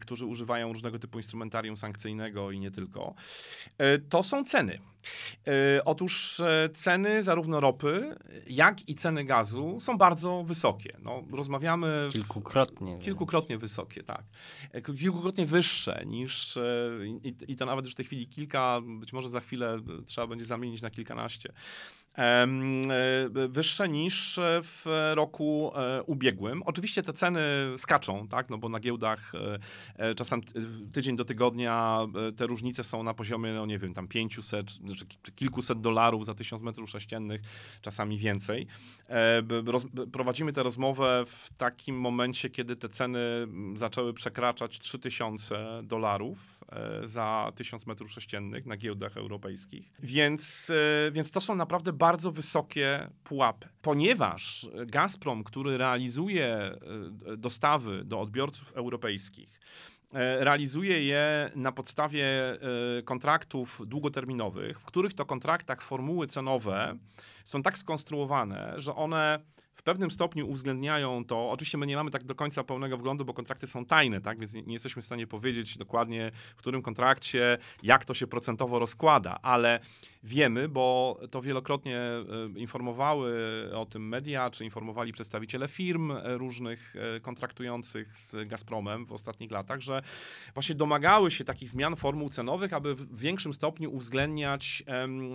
Speaker 2: którzy używają różnego typu instrumentarium sankcyjnego i nie tylko, e, to są ceny. E, otóż e, ceny zarówno ropy, jak i ceny gazu są bardzo wysokie. No, rozmawiamy.
Speaker 1: Kilkukrotnie.
Speaker 2: Kilkukrotnie wysokie, tak. Kilkukrotnie wyższe niż. I, I to nawet już w tej chwili kilka, być może za chwilę trzeba będzie zamienić na kilkanaście wyższe niż w roku e, ubiegłym. Oczywiście te ceny skaczą, tak, no bo na giełdach e, czasem tydzień do tygodnia te różnice są na poziomie, no nie wiem, tam 500 czy kilkuset dolarów za tysiąc metrów sześciennych, czasami więcej. Prowadzimy tę rozmowę w takim momencie, kiedy te ceny zaczęły przekraczać 3000 dolarów za tysiąc metrów sześciennych na giełdach europejskich. Więc, więc to są naprawdę bardzo wysokie pułapy. Ponieważ Gazprom, który realizuje e, dostawy do odbiorców europejskich, e, realizuje je na podstawie e, kontraktów długoterminowych, w których to kontraktach formuły cenowe są tak skonstruowane, że one w pewnym stopniu uwzględniają to. Oczywiście my nie mamy tak do końca pełnego wglądu, bo kontrakty są tajne, tak? więc nie, nie, jesteśmy w stanie powiedzieć dokładnie, w którym kontrakcie, jak to się procentowo rozkłada, ale wiemy, bo to wielokrotnie e, informowały o tym media, czy informowali przedstawiciele firm e, różnych e, kontraktujących z Gazpromem w ostatnich latach, że właśnie domagały się takich zmian formuł cenowych, aby w większym stopniu uwzględniać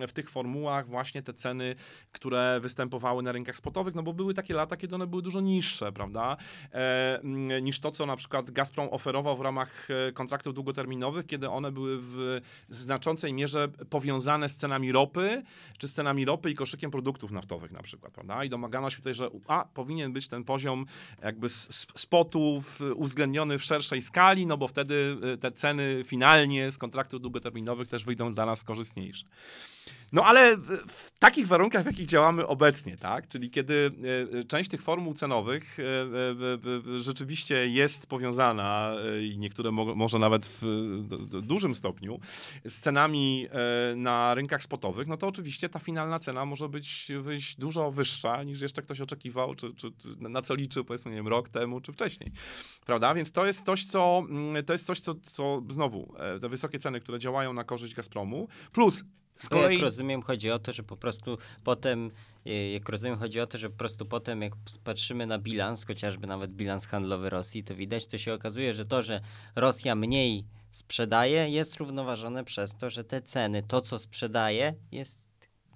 Speaker 2: w tych formułach właśnie te ceny, które występowały na rynkach spotowych, no bo były takie lata, kiedy one były dużo niższe, prawda, e, niż to, co na przykład Gazprom oferował w ramach kontraktów długoterminowych, kiedy one były w znaczącej mierze powiązane z cenami ropy, czy z cenami ropy i koszykiem produktów naftowych na przykład, prawda? I domagano się tutaj, że a, powinien być ten poziom jakby spotów uwzględniony w szerszej skali, no bo wtedy y, te ceny finalnie z kontraktów długoterminowych też wyjdą dla nas korzystniejsze. No ale w takich warunkach, w jakich działamy obecnie, tak? Czyli kiedy e, część tych formuł cenowych e, rzeczywiście jest powiązana e, i niektóre może nawet w dużym stopniu z cenami na rynkach spotowych, no to oczywiście ta finalna cena może być wyjść dużo wyższa niż jeszcze ktoś oczekiwał, czy, czy, czy na co liczył powiedzmy, nie wiem, rok temu, czy wcześniej. Prawda? Więc to jest coś, co, mm, to jest coś, co, co znowu, te wysokie ceny, które działają na korzyść Gazpromu, plus
Speaker 1: z kolei... Jak rozumiem, chodzi o to, że po prostu potem, e, jak rozumiem, chodzi o to, że po prostu potem, jak patrzymy na bilans, chociażby nawet bilans handlowy Rosji, to widać, to się okazuje, że to, że Rosja mniej sprzedaje, jest równoważone przez to, że te ceny, to co sprzedaje, jest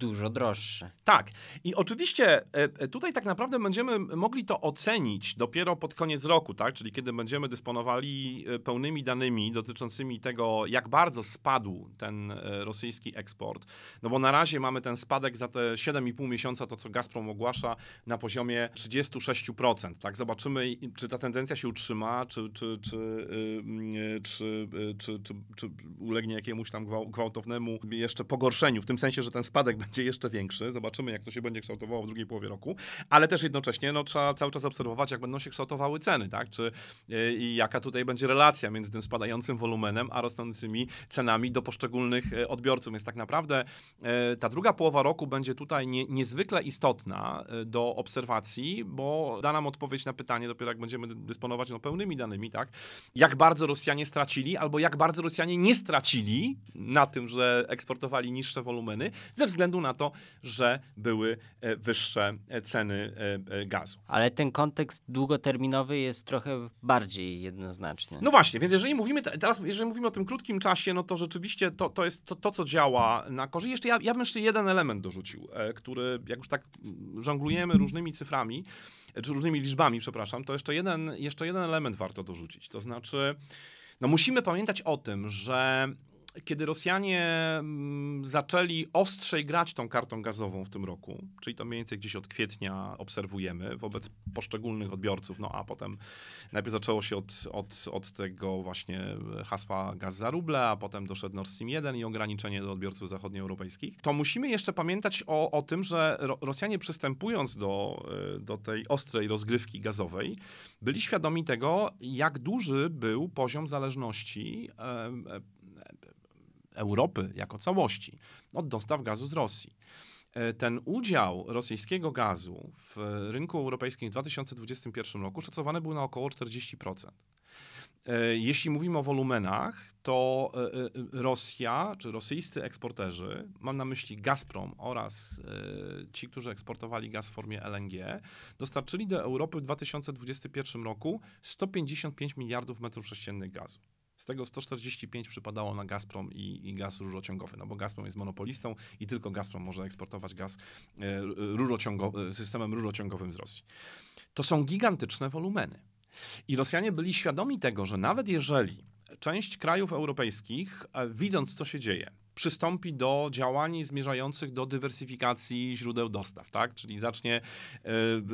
Speaker 1: dużo droższe.
Speaker 2: Tak. I oczywiście e, e, tutaj tak naprawdę będziemy mogli to ocenić dopiero pod koniec roku, tak? Czyli kiedy będziemy dysponowali e, pełnymi danymi dotyczącymi tego, jak bardzo spadł ten rosyjski eksport. No bo na razie mamy ten spadek za te 7,5 miesiąca, to co Gazprom ogłasza, na poziomie 36%. Tak? Zobaczymy, czy ta tendencja się utrzyma, czy, czy, czy, czy, czy, czy, czy ulegnie jakiemuś tam gwałtownemu jeszcze pogorszeniu, w tym sensie, że ten spadek będzie jeszcze większy. Zobaczymy, jak to się będzie kształtowało w drugiej połowie roku, ale też jednocześnie no, trzeba cały czas obserwować, jak będą się kształtowały ceny, tak? Czy yy, i jaka tutaj będzie relacja między tym spadającym wolumenem, a rosnącymi cenami do poszczególnych yy, odbiorców. Więc tak naprawdę yy, ta druga połowa roku będzie tutaj nie, niezwykle istotna do obserwacji, bo da nam odpowiedź na pytanie, dopiero jak będziemy dysponować no, pełnymi danymi, tak? Jak bardzo Rosjanie stracili, albo jak bardzo Rosjanie nie stracili na tym, że eksportowali niższe wolumeny, ze względu na to, że były e, wyższe e, ceny e, gazu.
Speaker 1: Ale ten kontekst długoterminowy jest trochę bardziej jednoznaczny.
Speaker 2: No właśnie, więc jeżeli mówimy teraz, jeżeli mówimy o tym krótkim czasie, no to rzeczywiście to, to jest to, to co działa na korzyść. Jeszcze ja, ja bym jeszcze jeden element dorzucił, który jak już tak żonglujemy różnymi cyframi, czy różnymi liczbami, przepraszam, to jeszcze jeden, jeszcze jeden element warto dorzucić. To znaczy, no musimy pamiętać o tym, że kiedy Rosjanie mm, zaczęli ostrzej grać tą kartą gazową w tym roku, czyli to mniej więcej gdzieś od kwietnia obserwujemy wobec poszczególnych odbiorców, no a potem najpierw zaczęło się od, od, od tego właśnie hasła gaz za ruble, a potem doszedł Nord Stream 1 i ograniczenie do odbiorców zachodnioeuropejskich, to musimy jeszcze pamiętać o, o tym, że Rosjanie przystępując do, e, do tej ostrej rozgrywki gazowej, byli świadomi tego, jak duży był poziom zależności Europy jako całości od dostaw gazu z Rosji. E, ten udział rosyjskiego gazu w rynku europejskim w 2021 roku szacowany był na około 40%. E, jeśli mówimy o wolumenach, to e, Rosja czy rosyjscy eksporterzy, mam na myśli Gazprom oraz ci, którzy eksportowali gaz w formie LNG, dostarczyli do Europy w 2021 roku 155 miliardów metrów sześciennych gazu. Z tego 145 przypadało na Gazprom i, i gaz rurociągowy, no bo Gazprom jest monopolistą i tylko Gazprom może eksportować gaz e, rurociągo, systemem rurociągowym z Rosji. To są gigantyczne wolumeny. I Rosjanie byli świadomi tego, że nawet jeżeli część krajów europejskich, e, widząc co się dzieje, przystąpi do działań zmierzających do dywersyfikacji źródeł dostaw, tak? Czyli zacznie e,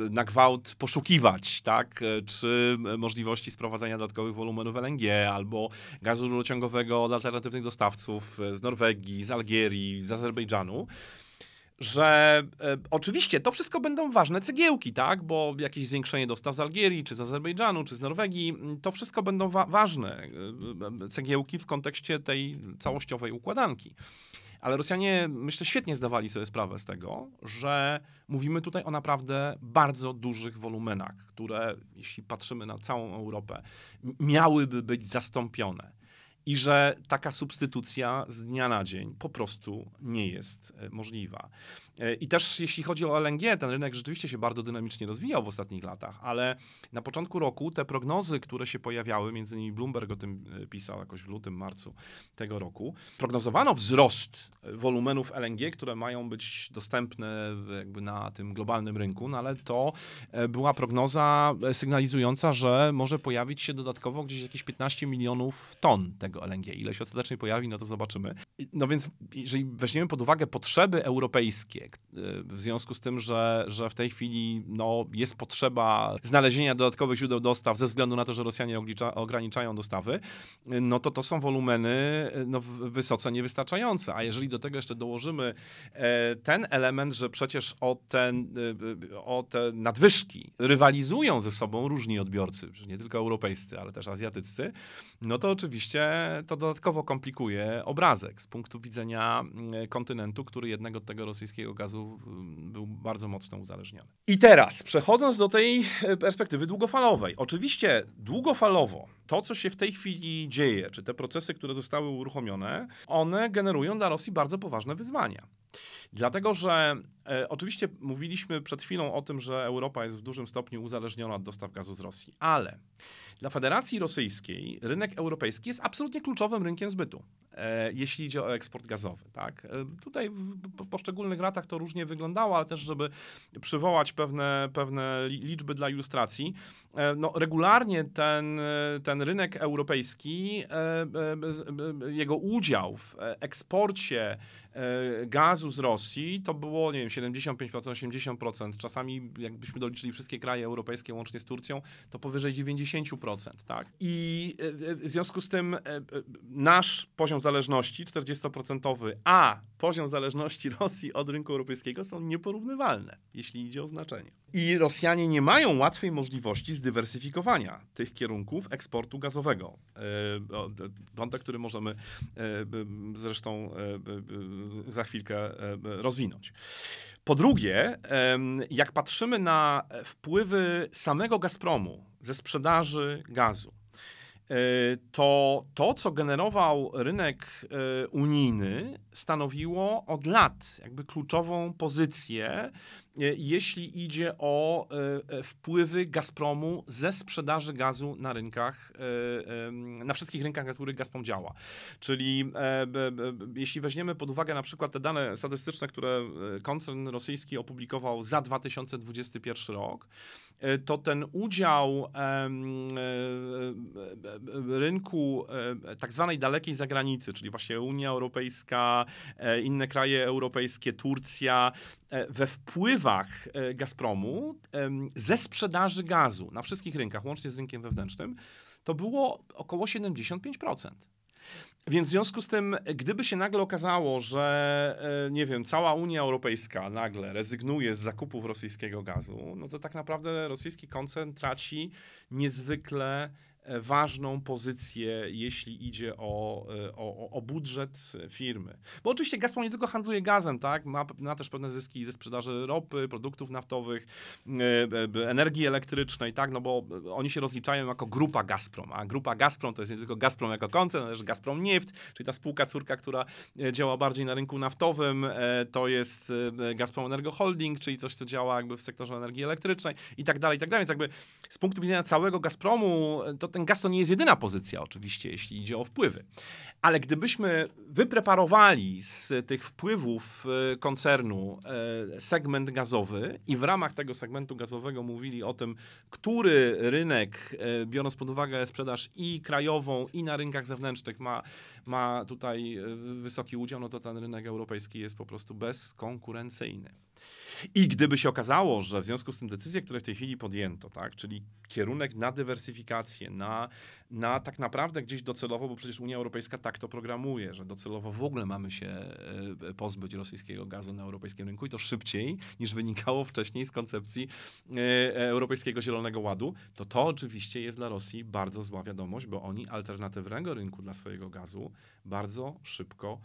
Speaker 2: na gwałt poszukiwać, tak? E, czy możliwości sprowadzania dodatkowych wolumenów LNG albo gazu rurociągowego od alternatywnych dostawców z Norwegii, z Algierii, z Azerbejdżanu że e, oczywiście to wszystko będą ważne cegiełki, tak? Bo jakieś zwiększenie dostaw z Algierii, czy z Azerbejdżanu, czy z Norwegii, to wszystko będą wa ważne e, cegiełki w kontekście tej całościowej układanki. Ale Rosjanie, myślę, świetnie zdawali sobie sprawę z tego, że mówimy tutaj o naprawdę bardzo dużych wolumenach, które, jeśli patrzymy na całą Europę, miałyby być zastąpione i że taka substytucja z dnia na dzień po prostu nie jest e, możliwa. E, I też jeśli chodzi o LNG, ten rynek rzeczywiście się bardzo dynamicznie rozwijał w ostatnich latach, ale na początku roku te prognozy, które się pojawiały, między innymi Bloomberg o tym e, pisał jakoś w lutym, marcu tego roku, prognozowano wzrost wolumenów LNG, które mają być dostępne jakby na tym globalnym rynku, no ale to była prognoza sygnalizująca, że może pojawić się dodatkowo gdzieś jakieś 15 milionów ton tego LNG. Ile się ostatecznie pojawi, no to zobaczymy. No więc jeżeli weźmiemy pod uwagę potrzeby europejskie, e, w związku z tym, że, że w tej chwili no, jest potrzeba znalezienia dodatkowych źródeł dostaw ze względu na to, że Rosjanie ograniczają dostawy, no to to są wolumeny no, wysoce niewystarczające. A jeżeli do tego jeszcze dołożymy ten element, że przecież o, ten, o te nadwyżki rywalizują ze sobą różni odbiorcy, nie tylko europejscy, ale też azjatyccy, no to oczywiście to dodatkowo komplikuje obrazek z punktu widzenia kontynentu, który jednak od tego rosyjskiego gazu mm, był bardzo mocno uzależniony. I teraz, przechodząc do tej e, perspektywy długofalowej. Oczywiście długofalowo to, co się w tej chwili dzieje, czy te procesy, które zostały uruchomione, one generują dla Rosji bardzo poważne wyzwania. Dlatego, że e, oczywiście mówiliśmy przed chwilą o tym, że Europa jest w dużym stopniu uzależniona od dostaw gazu z Rosji, ale dla Federacji Rosyjskiej rynek europejski jest absolutnie kluczowym rynkiem zbytu, e, jeśli idzie o eksport gazowy. Tak? E, tutaj w poszczególnych latach to różnie wyglądało, ale też, żeby przywołać pewne, pewne liczby dla ilustracji, e, no, regularnie ten, e, ten rynek europejski, e, jego udział w eksporcie e, gazu z Rosji to było, nie wiem, 75%, 80%. Czasami, jakbyśmy doliczyli wszystkie kraje europejskie łącznie z Turcją, to powyżej 90%. Tak? I e, w związku z tym nasz poziom zależności 40%, a poziom zależności Rosji od rynku europejskiego są nieporównywalne, jeśli idzie o znaczenie. I Rosjanie nie mają łatwej możliwości zdywersyfikowania tych kierunków eksportu gazowego. Wątek, który możemy zresztą za chwilkę rozwinąć. Po drugie, jak patrzymy na wpływy samego Gazpromu ze sprzedaży gazu, to to, co generował rynek e, unijny, stanowiło od lat jakby kluczową pozycję E, jeśli idzie o wpływy Gazpromu ze sprzedaży gazu na rynkach, na wszystkich rynkach, na których Gazprom działa. Czyli jeśli weźmiemy pod uwagę na przykład te dane statystyczne, które koncern rosyjski opublikował za 2021 rok, to ten udział rynku tak zwanej dalekiej zagranicy, czyli właśnie Unia Europejska, inne kraje europejskie, Turcja, we wpływach e, Gazpromu ze sprzedaży gazu na wszystkich rynkach, łącznie z rynkiem wewnętrznym, to było około 75%. Więc w związku z tym, gdyby się nagle okazało, że e, nie wiem, cała Unia Europejska nagle rezygnuje z zakupów rosyjskiego gazu, no to tak naprawdę rosyjski koncern traci niezwykle ważną pozycję, jeśli idzie o, e, o, o, budżet firmy. Bo oczywiście Gazprom nie tylko handluje gazem, tak? Ma, ma też pewne zyski ze sprzedaży ropy, produktów naftowych, e, energii elektrycznej, tak? No bo oni się rozliczają jako grupa Gazprom, a grupa Gazprom to jest nie tylko Gazprom jako koncern, ale też Gazprom Nieft, czyli ta spółka córka, która działa bardziej na rynku naftowym, to jest Gazprom Energo Holding, czyli coś, co działa jakby w sektorze energii elektrycznej i tak dalej, i tak dalej. Więc jakby z punktu widzenia całego Gazpromu, to ten gaz to nie jest jedyna pozycja, oczywiście, jeśli idzie o wpływy. Ale gdybyśmy wypreparowali z tych wpływów e, koncernu e, segment gazowy i w ramach tego segmentu gazowego mówili o tym, który rynek, e, biorąc pod uwagę sprzedaż i krajową, i na rynkach zewnętrznych, ma, ma tutaj wysoki udział, no to ten rynek europejski jest po prostu bezkonkurencyjny. I gdyby się okazało, że w związku z tym decyzje, które w tej chwili podjęto, tak, czyli kierunek na dywersyfikację, na, na tak naprawdę gdzieś docelowo, bo przecież Unia Europejska tak to programuje, że docelowo w ogóle mamy się e, pozbyć rosyjskiego gazu na europejskim rynku i to szybciej niż wynikało wcześniej z koncepcji e, Europejskiego Zielonego Ładu, to to oczywiście jest dla Rosji bardzo zła wiadomość, bo oni alternatywnego rynku dla swojego gazu bardzo szybko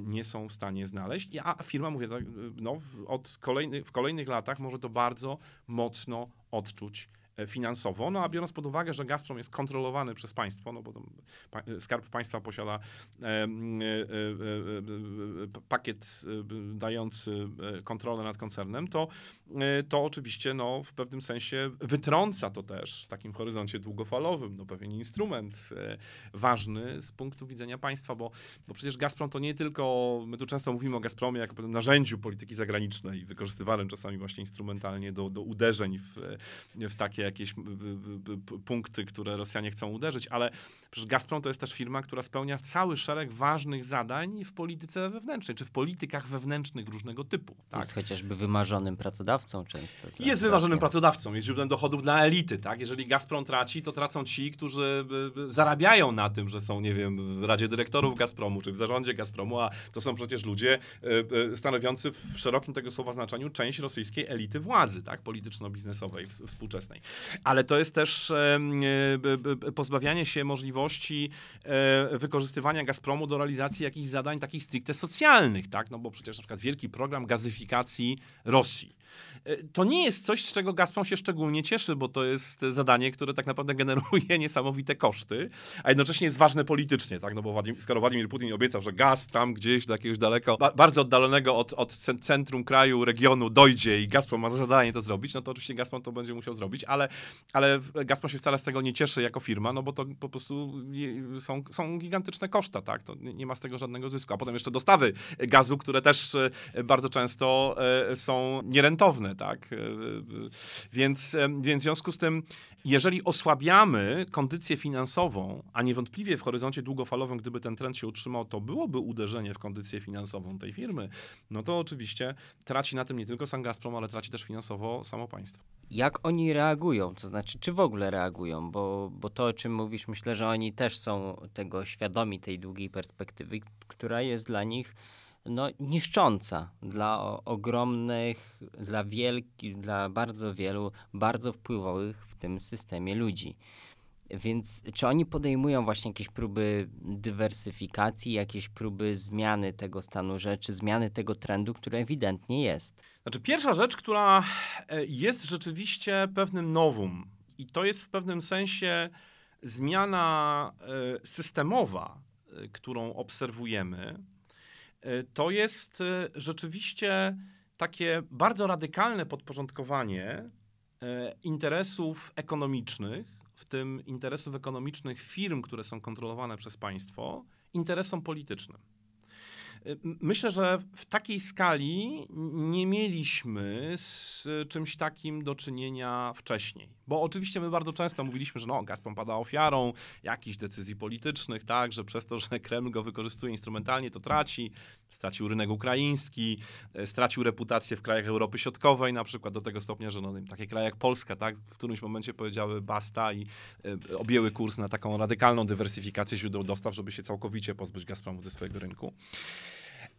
Speaker 2: nie są w stanie znaleźć. A firma, mówię, tak, no, od kolejny, w kolejnych latach może to bardzo mocno odczuć E, finansowo. No a biorąc pod uwagę, że Gazprom jest kontrolowany przez państwo, no bo Skarb Państwa posiada e, e, pakiet dający kontrolę nad koncernem, to, to oczywiście no, w pewnym sensie wytrąca to też w takim horyzoncie długofalowym no, pewien instrument ważny z punktu widzenia państwa, bo, bo przecież Gazprom to nie tylko, my tu często mówimy o Gazpromie jako pewnym narzędziu polityki zagranicznej, wykorzystywanym czasami właśnie instrumentalnie do, do uderzeń w, w takie jakieś punkty, które Rosjanie chcą uderzyć, ale przecież Gazprom to jest też firma, która spełnia cały szereg ważnych zadań w polityce wewnętrznej, czy w politykach wewnętrznych różnego typu. Tak?
Speaker 1: Jest chociażby wymarzonym pracodawcą często.
Speaker 2: Jest wymarzonym pracodawcą, jest źródłem dochodów dla elity. Tak? Jeżeli Gazprom traci, to tracą ci, którzy zarabiają na tym, że są, nie wiem, w Radzie Dyrektorów Gazpromu, czy w zarządzie Gazpromu, a to są przecież ludzie e, e, stanowiący w szerokim tego słowa znaczeniu część rosyjskiej elity władzy, tak? polityczno-biznesowej współczesnej ale to jest też e, pozbawianie się możliwości e, wykorzystywania Gazpromu do realizacji jakichś zadań takich stricte socjalnych, tak? No bo przecież na przykład wielki program gazyfikacji Rosji to nie jest coś, z czego Gazprom się szczególnie cieszy, bo to jest zadanie, które tak naprawdę generuje niesamowite koszty, a jednocześnie jest ważne politycznie, tak? No bo Władimir, skoro Władimir Putin obiecał, że gaz tam gdzieś do jakiegoś daleko, bardzo oddalonego od, od centrum kraju, regionu dojdzie i Gazprom ma za zadanie to zrobić, no to oczywiście Gazprom to będzie musiał zrobić, ale, ale Gazprom się wcale z tego nie cieszy jako firma, no bo to po prostu są, są gigantyczne koszta, tak? To nie ma z tego żadnego zysku. A potem jeszcze dostawy gazu, które też e, bardzo często e, są nierentowne tak? Więc, więc w związku z tym, jeżeli osłabiamy kondycję finansową, a niewątpliwie w horyzoncie długofalowym, gdyby ten trend się utrzymał, to byłoby uderzenie w kondycję finansową tej firmy, no to oczywiście traci na tym nie tylko sam Gazprom, ale traci też finansowo samo państwo.
Speaker 1: Jak oni reagują? To znaczy, czy w ogóle reagują? Bo, bo to, o czym mówisz, myślę, że oni też są tego świadomi, tej długiej perspektywy, która jest dla nich no, niszcząca dla ogromnych, dla wielkich, dla bardzo wielu, bardzo wpływowych w tym systemie ludzi. Więc czy oni podejmują właśnie jakieś próby dywersyfikacji, jakieś próby zmiany tego stanu rzeczy, zmiany tego trendu, który ewidentnie jest?
Speaker 2: Znaczy, pierwsza rzecz, która e, jest rzeczywiście pewnym nowum, i to jest w pewnym sensie zmiana e, systemowa, e, którą obserwujemy, to jest rzeczywiście takie bardzo radykalne podporządkowanie interesów ekonomicznych w tym interesów ekonomicznych firm, które są kontrolowane przez państwo, interesom politycznym. Myślę, że w takiej skali nie mieliśmy z czymś takim do czynienia wcześniej. Bo oczywiście my bardzo często mówiliśmy, że no, Gazprom pada ofiarą jakichś decyzji politycznych, tak, że przez to, że Kreml go wykorzystuje instrumentalnie, to traci. Stracił rynek ukraiński, e, stracił reputację w krajach Europy Środkowej, na przykład do tego stopnia, że no, takie kraje jak Polska, tak, w którymś momencie powiedziały basta i y, objęły kurs na taką radykalną dywersyfikację źródeł dostaw, żeby się całkowicie pozbyć Gazpromu ze swojego rynku.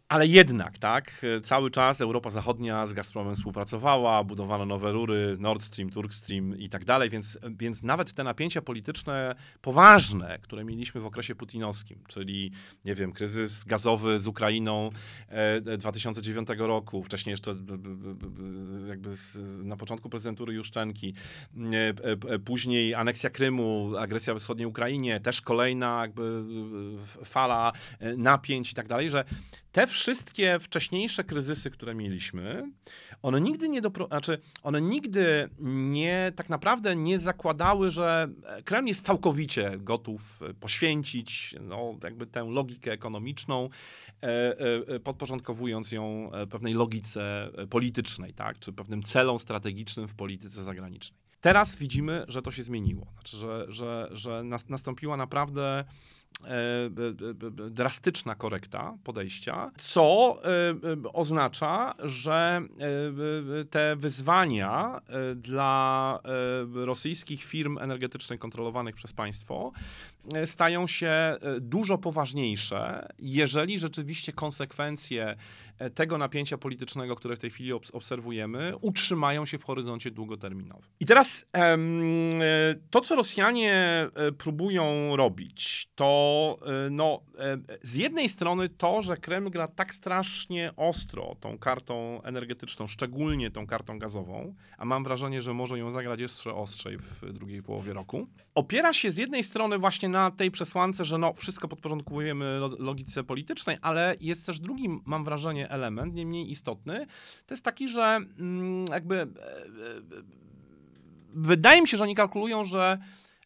Speaker 2: Ale jednak, tak, cały czas Europa Zachodnia z Gazpromem współpracowała, budowano nowe rury, Nord Stream, Turk Stream i tak dalej, więc, więc nawet te napięcia polityczne poważne, które mieliśmy w okresie putinowskim, czyli, nie wiem, kryzys gazowy z Ukrainą e, 2009 roku, wcześniej jeszcze jakby na początku prezydentury Juszczenki, e, e, później aneksja Krymu, agresja wschodniej Ukrainie, też kolejna jakby fala e, napięć i tak dalej, że te wszystkie wcześniejsze kryzysy, które mieliśmy, one nigdy nie dopro... znaczy, one nigdy nie, tak naprawdę nie zakładały, że Kreml jest całkowicie gotów poświęcić no, jakby tę logikę ekonomiczną, e, e, podporządkowując ją e, pewnej logice politycznej, tak, czy pewnym celom strategicznym w polityce zagranicznej. Teraz widzimy, że to się zmieniło, znaczy, że, że, że nastąpiła naprawdę E, e, e, drastyczna korekta podejścia, co oznacza, że te wyzwania dla rosyjskich firm energetycznych kontrolowanych przez państwo stają się dużo poważniejsze, jeżeli rzeczywiście konsekwencje tego napięcia politycznego, które w tej chwili obserwujemy, utrzymają się w horyzoncie długoterminowym. I teraz to, co Rosjanie próbują robić, to no, z jednej strony to, że Kreml gra tak strasznie ostro tą kartą energetyczną, szczególnie tą kartą gazową, a mam wrażenie, że może ją zagrać jeszcze ostrzej w drugiej połowie roku, opiera się z jednej strony właśnie na tej przesłance, że no, wszystko podporządkujemy logice politycznej, ale jest też drugi, mam wrażenie, element, nie mniej istotny, to jest taki, że mm, jakby e, e, wydaje mi się, że oni kalkulują, że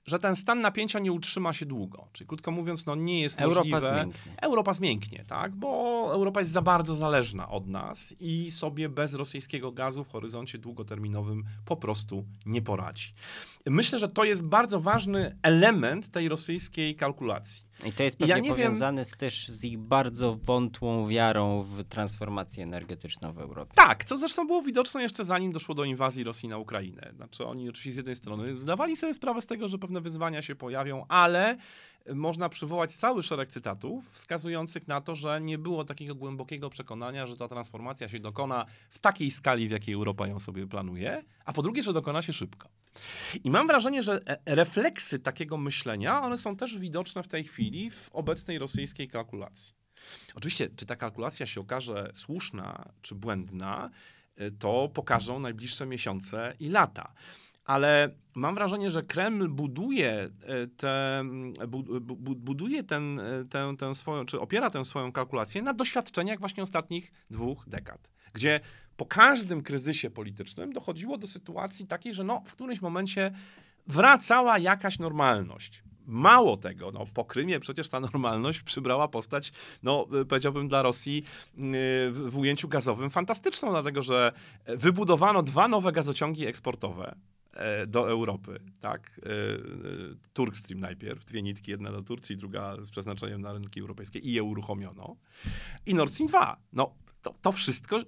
Speaker 2: że ten stan napięcia nie utrzyma się długo. Czyli krótko mówiąc, no nie jest
Speaker 1: Europa
Speaker 2: możliwe.
Speaker 1: Zmięknie.
Speaker 2: Europa zmięknie, tak? Bo Europa jest za bardzo zależna od nas i sobie bez rosyjskiego gazu w horyzoncie długoterminowym po prostu nie poradzi. Myślę, że to jest bardzo ważny element tej rosyjskiej kalkulacji.
Speaker 1: I to jest pewnie ja powiązane wiem... też z ich bardzo wątłą wiarą w transformację energetyczną w Europie.
Speaker 2: Tak, co zresztą było widoczne jeszcze zanim doszło do inwazji Rosji na Ukrainę. Znaczy oni oczywiście z jednej strony zdawali sobie sprawę z tego, że pewne wyzwania się pojawią, ale można przywołać cały szereg cytatów wskazujących na to, że nie było takiego głębokiego przekonania, że ta transformacja się dokona w takiej skali, w jakiej Europa ją sobie planuje, a po drugie, że dokona się szybko. I mam wrażenie, że e, refleksy takiego myślenia, one są też widoczne w tej chwili w obecnej rosyjskiej kalkulacji. Oczywiście, czy ta kalkulacja się okaże słuszna czy błędna, e, to pokażą najbliższe miesiące i lata ale mam wrażenie, że Kreml buduje, e, te, buduje ten, e, tę, tę swoją, czy opiera tę swoją kalkulację na doświadczeniach właśnie ostatnich dwóch dekad, gdzie po każdym kryzysie politycznym dochodziło do sytuacji takiej, że no, w którymś momencie wracała jakaś normalność Mało tego, no, po Krymie przecież ta normalność przybrała postać, no, powiedziałbym dla Rosji w ujęciu gazowym fantastyczną, dlatego że wybudowano dwa nowe gazociągi eksportowe E, do Europy, tak? E, e, Turkstream najpierw, dwie nitki, jedna do Turcji, druga z przeznaczeniem na rynki europejskie i je uruchomiono. I Nord Stream 2. No, to, to wszystko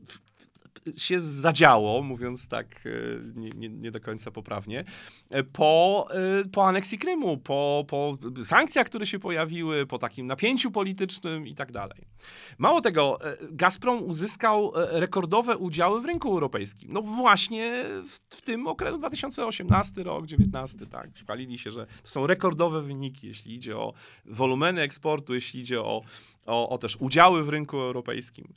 Speaker 2: się zadziało, mówiąc tak e, nie, nie, nie, do końca poprawnie, e, po, e, po aneksji Krymu, po, po sankcjach, które się pojawiły, po takim napięciu politycznym i tak dalej. Mało tego, Gazprom uzyskał rekordowe udziały w rynku europejskim. No właśnie w, w tym okresie 2018 rok, 2019, tak. Chwalili się, że to są rekordowe wyniki, jeśli idzie o wolumeny eksportu, jeśli idzie o, o, o też udziały w rynku europejskim.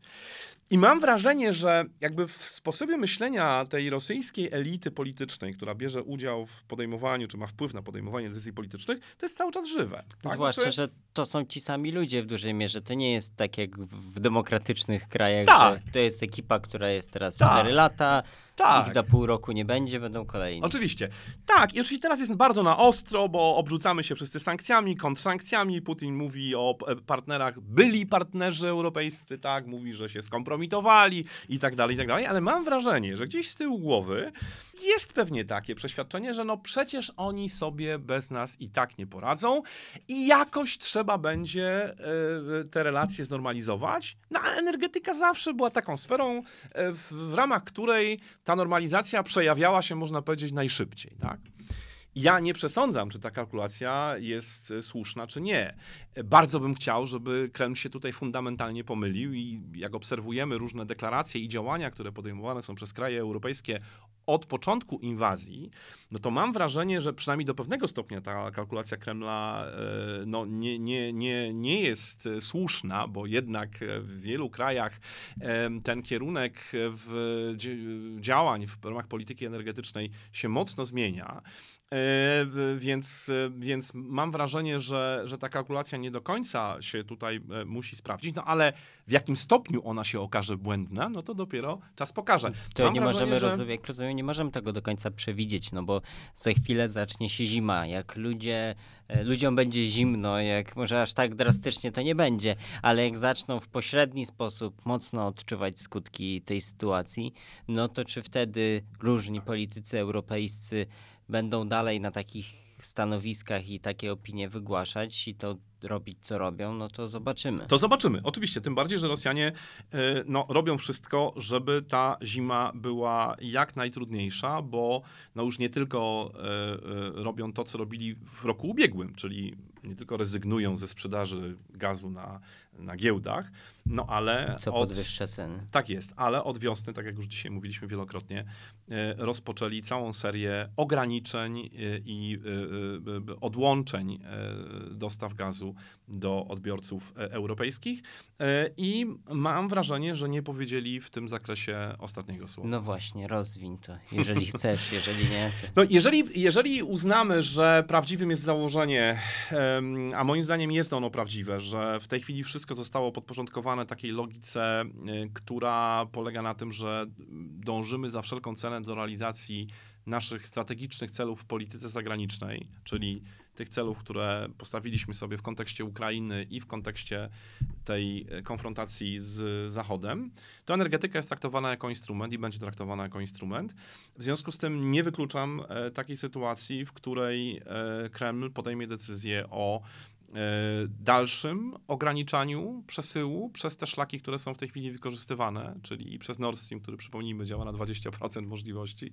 Speaker 2: I mam wrażenie, że jakby w sposobie myślenia tej rosyjskiej elity politycznej, która bierze udział w podejmowaniu, czy ma wpływ na podejmowanie decyzji politycznych, to jest cały czas żywe.
Speaker 1: Tak? Zwłaszcza, znaczy- że to są ci sami ludzie w dużej mierze. To nie jest tak jak w demokratycznych krajach, tak. że to jest ekipa, która jest teraz tak. 4 lata, tak. Ich za pół roku nie będzie, będą kolejni.
Speaker 2: Oczywiście. Tak, i oczywiście teraz jest bardzo na ostro, bo obrzucamy się wszyscy sankcjami, kontrsankcjami. Putin mówi o partnerach, byli partnerzy europejscy, tak, mówi, że się skompromitowali i tak dalej, i tak dalej, ale mam wrażenie, że gdzieś z tyłu głowy jest pewnie takie przeświadczenie, że no przecież oni sobie bez nas i tak nie poradzą i jakoś trzeba będzie y, te relacje znormalizować. No a energetyka zawsze była taką sferą, w, w ramach której ta normalizacja przejawiała się, można powiedzieć, najszybciej. Tak? Ja nie przesądzam, czy ta kalkulacja jest e, słuszna, czy nie. Bardzo bym chciał, żeby Kreml się tutaj fundamentalnie pomylił i jak obserwujemy różne deklaracje i działania, które podejmowane są przez kraje europejskie od początku inwazji, no to mam wrażenie, że przynajmniej do pewnego stopnia ta kalkulacja Kremla e, no, nie, nie, nie, nie jest słuszna, bo jednak w wielu krajach ten kierunek w działań w ramach polityki energetycznej się mocno zmienia. E, więc, więc mam wrażenie, że, że ta kalkulacja nie do końca się tutaj e, musi sprawdzić, no ale w jakim stopniu ona się okaże błędna, no to dopiero czas pokaże.
Speaker 1: To mam nie wrażenie, możemy, że... rozumiem, jak rozumiem, nie możemy tego do końca przewidzieć, no bo za chwilę zacznie się zima. Jak ludzie, e, ludziom będzie zimno, jak może aż tak drastycznie to nie będzie, ale jak zaczną w pośredni sposób mocno odczuwać skutki tej sytuacji, no to czy wtedy różni politycy europejscy będą dalej na takich stanowiskach i takie opinie wygłaszać i to robić, co robią, no to zobaczymy.
Speaker 2: To zobaczymy. Oczywiście, tym bardziej, że Rosjanie e, no, robią wszystko, żeby ta zima była jak najtrudniejsza, bo no, już nie tylko e, e, robią to, co robili w roku ubiegłym, czyli nie tylko rezygnują ze sprzedaży gazu na, na giełdach, no ale...
Speaker 1: Co od, podwyższa ceny.
Speaker 2: Tak jest, ale od wiosny, tak jak już dzisiaj mówiliśmy wielokrotnie, rozpoczęli całą serię ograniczeń i odłączeń dostaw gazu do odbiorców e, europejskich e, i mam wrażenie, że nie powiedzieli w tym zakresie ostatniego słowa.
Speaker 1: No właśnie, rozwiń to, jeżeli chcesz, jeżeli nie.
Speaker 2: To... No jeżeli, jeżeli uznamy, że prawdziwym jest założenie, a moim zdaniem jest ono prawdziwe, że w tej chwili wszystko zostało podporządkowane takiej logice, e, która polega na tym, że dążymy za wszelką cenę do realizacji naszych strategicznych celów w polityce zagranicznej, czyli tych celów, które postawiliśmy sobie w kontekście Ukrainy i w kontekście tej e, konfrontacji z Zachodem, to energetyka jest traktowana jako instrument i będzie traktowana jako instrument. W związku z tym nie wykluczam e, takiej sytuacji, w której Kreml podejmie decyzję o dalszym ograniczaniu przesyłu przez te szlaki, które są w tej chwili wykorzystywane, czyli przez Nord Stream, który przypomnijmy działa na 20% możliwości,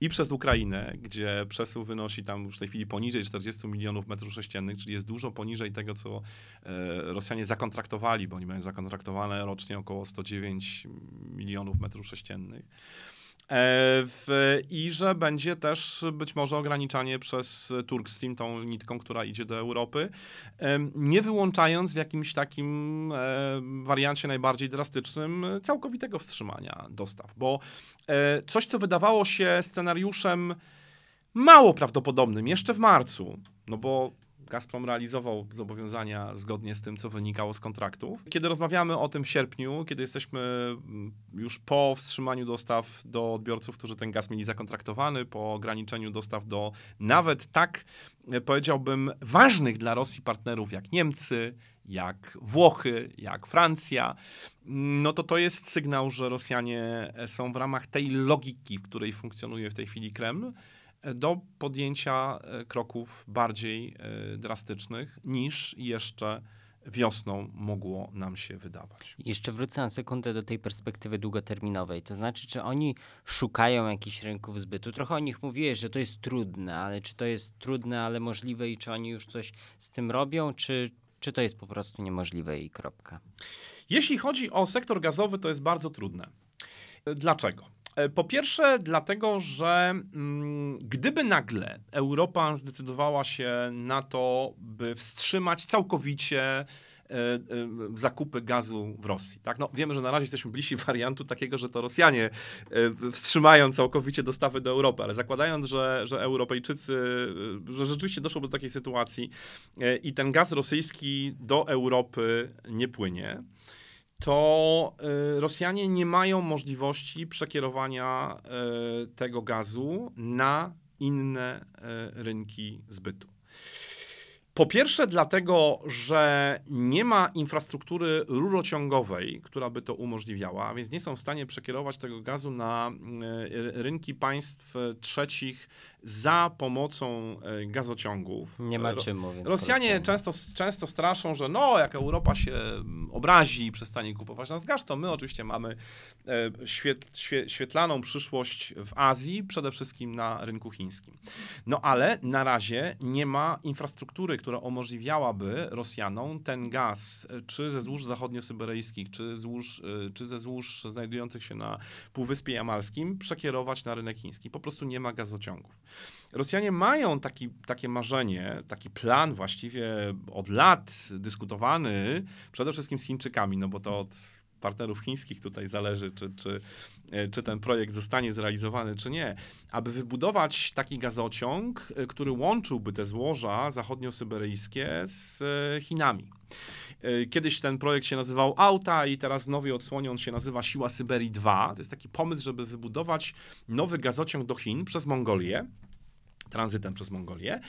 Speaker 2: i przez Ukrainę, gdzie przesył wynosi tam już w tej chwili poniżej 40 milionów metrów sześciennych, czyli jest dużo poniżej tego, co e, Rosjanie zakontraktowali, bo oni mają zakontraktowane rocznie około 109 milionów metrów sześciennych. E, w, I że będzie też być może ograniczanie przez Turkstream tą nitką, która idzie do Europy, nie wyłączając w jakimś takim e, wariancie najbardziej drastycznym całkowitego wstrzymania dostaw. Bo e, coś, co wydawało się scenariuszem mało prawdopodobnym jeszcze w marcu, no bo Gazprom realizował zobowiązania zgodnie z tym, co wynikało z kontraktów. Kiedy rozmawiamy o tym w sierpniu, kiedy jesteśmy mm, już po wstrzymaniu dostaw do odbiorców, którzy ten gaz mieli zakontraktowany, po ograniczeniu dostaw do nawet tak, e, powiedziałbym, ważnych dla Rosji partnerów jak Niemcy, jak Włochy, jak Francja, no to to jest sygnał, że Rosjanie są w ramach tej logiki, w której funkcjonuje w tej chwili Kreml, do podjęcia e, kroków bardziej e, drastycznych niż jeszcze wiosną mogło nam się wydawać.
Speaker 1: Jeszcze wrócę na sekundę do tej perspektywy długoterminowej. To znaczy, czy oni szukają jakichś rynków zbytu? Trochę o nich mówiłeś, że to jest trudne, ale czy to jest trudne, ale możliwe i czy oni już coś z tym robią, czy, czy to jest po prostu niemożliwe i kropka?
Speaker 2: Jeśli chodzi o sektor gazowy, to jest bardzo trudne. Dlaczego? E, po pierwsze, dlatego, że mm, gdyby nagle Europa zdecydowała się na to, by wstrzymać całkowicie e, e, zakupy gazu w Rosji. Tak? No, wiemy, że na razie jesteśmy bliżsi wariantu takiego, że to Rosjanie wstrzymają całkowicie dostawy do Europy, ale zakładając, że, że Europejczycy, że rzeczywiście doszło do takiej sytuacji i ten gaz rosyjski do Europy nie płynie, to y, Rosjanie nie mają możliwości przekierowania y, tego gazu na inne y, rynki zbytu. Po pierwsze, dlatego, że nie ma infrastruktury rurociągowej, która by to umożliwiała, więc nie są w stanie przekierować tego gazu na rynki państw trzecich za pomocą e, gazociągów.
Speaker 1: Nie ma czym, mówiąc.
Speaker 2: Rosjanie często, często straszą, że no, jak Europa się obrazi i przestanie kupować nas gaz, to my oczywiście mamy e, świet, świetlaną przyszłość w Azji, przede wszystkim na rynku chińskim. No ale na razie nie ma infrastruktury, która umożliwiałaby Rosjanom ten gaz, czy ze złóż zachodniosyberyjskich, czy, złóż, czy ze złóż znajdujących się na Półwyspie Jamalskim, przekierować na rynek chiński. Po prostu nie ma gazociągów. Rosjanie mają taki, takie marzenie, taki plan właściwie od lat dyskutowany, przede wszystkim z Chińczykami, no bo to od partnerów chińskich tutaj zależy, czy, czy, e, czy ten projekt zostanie zrealizowany, czy nie, aby wybudować taki gazociąg, e, który łączyłby te złoża zachodniosyberyjskie z e, Chinami. Kiedyś ten projekt się nazywał Auta i teraz nowy odsłonie on się nazywa Siła Syberii 2. To jest taki pomysł, żeby wybudować nowy gazociąg do Chin przez Mongolię tranzytem przez Mongolię,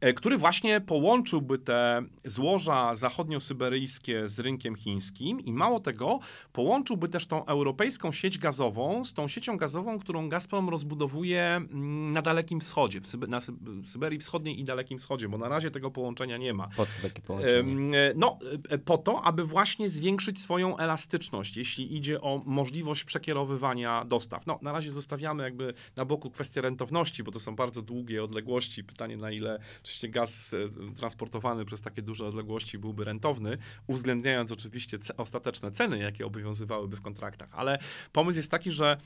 Speaker 2: e, który właśnie połączyłby te złoża zachodniosyberyjskie z rynkiem chińskim i mało tego, połączyłby też tą europejską sieć gazową z tą siecią gazową, którą Gazprom rozbudowuje mm, na Dalekim Wschodzie, w Sybe na Syberii Wschodniej i Dalekim Wschodzie, bo na razie tego połączenia nie ma.
Speaker 1: Po co takie połączenie?
Speaker 2: E, no, e, po to, aby właśnie zwiększyć swoją elastyczność, jeśli idzie o możliwość przekierowywania dostaw. No, na razie zostawiamy jakby na boku kwestię rentowności, bo to są bardzo długie odległości. Pytanie, na ile oczywiście gaz e, transportowany przez takie duże odległości byłby rentowny, uwzględniając oczywiście ostateczne ceny, jakie obowiązywałyby w kontraktach. Ale pomysł jest taki, że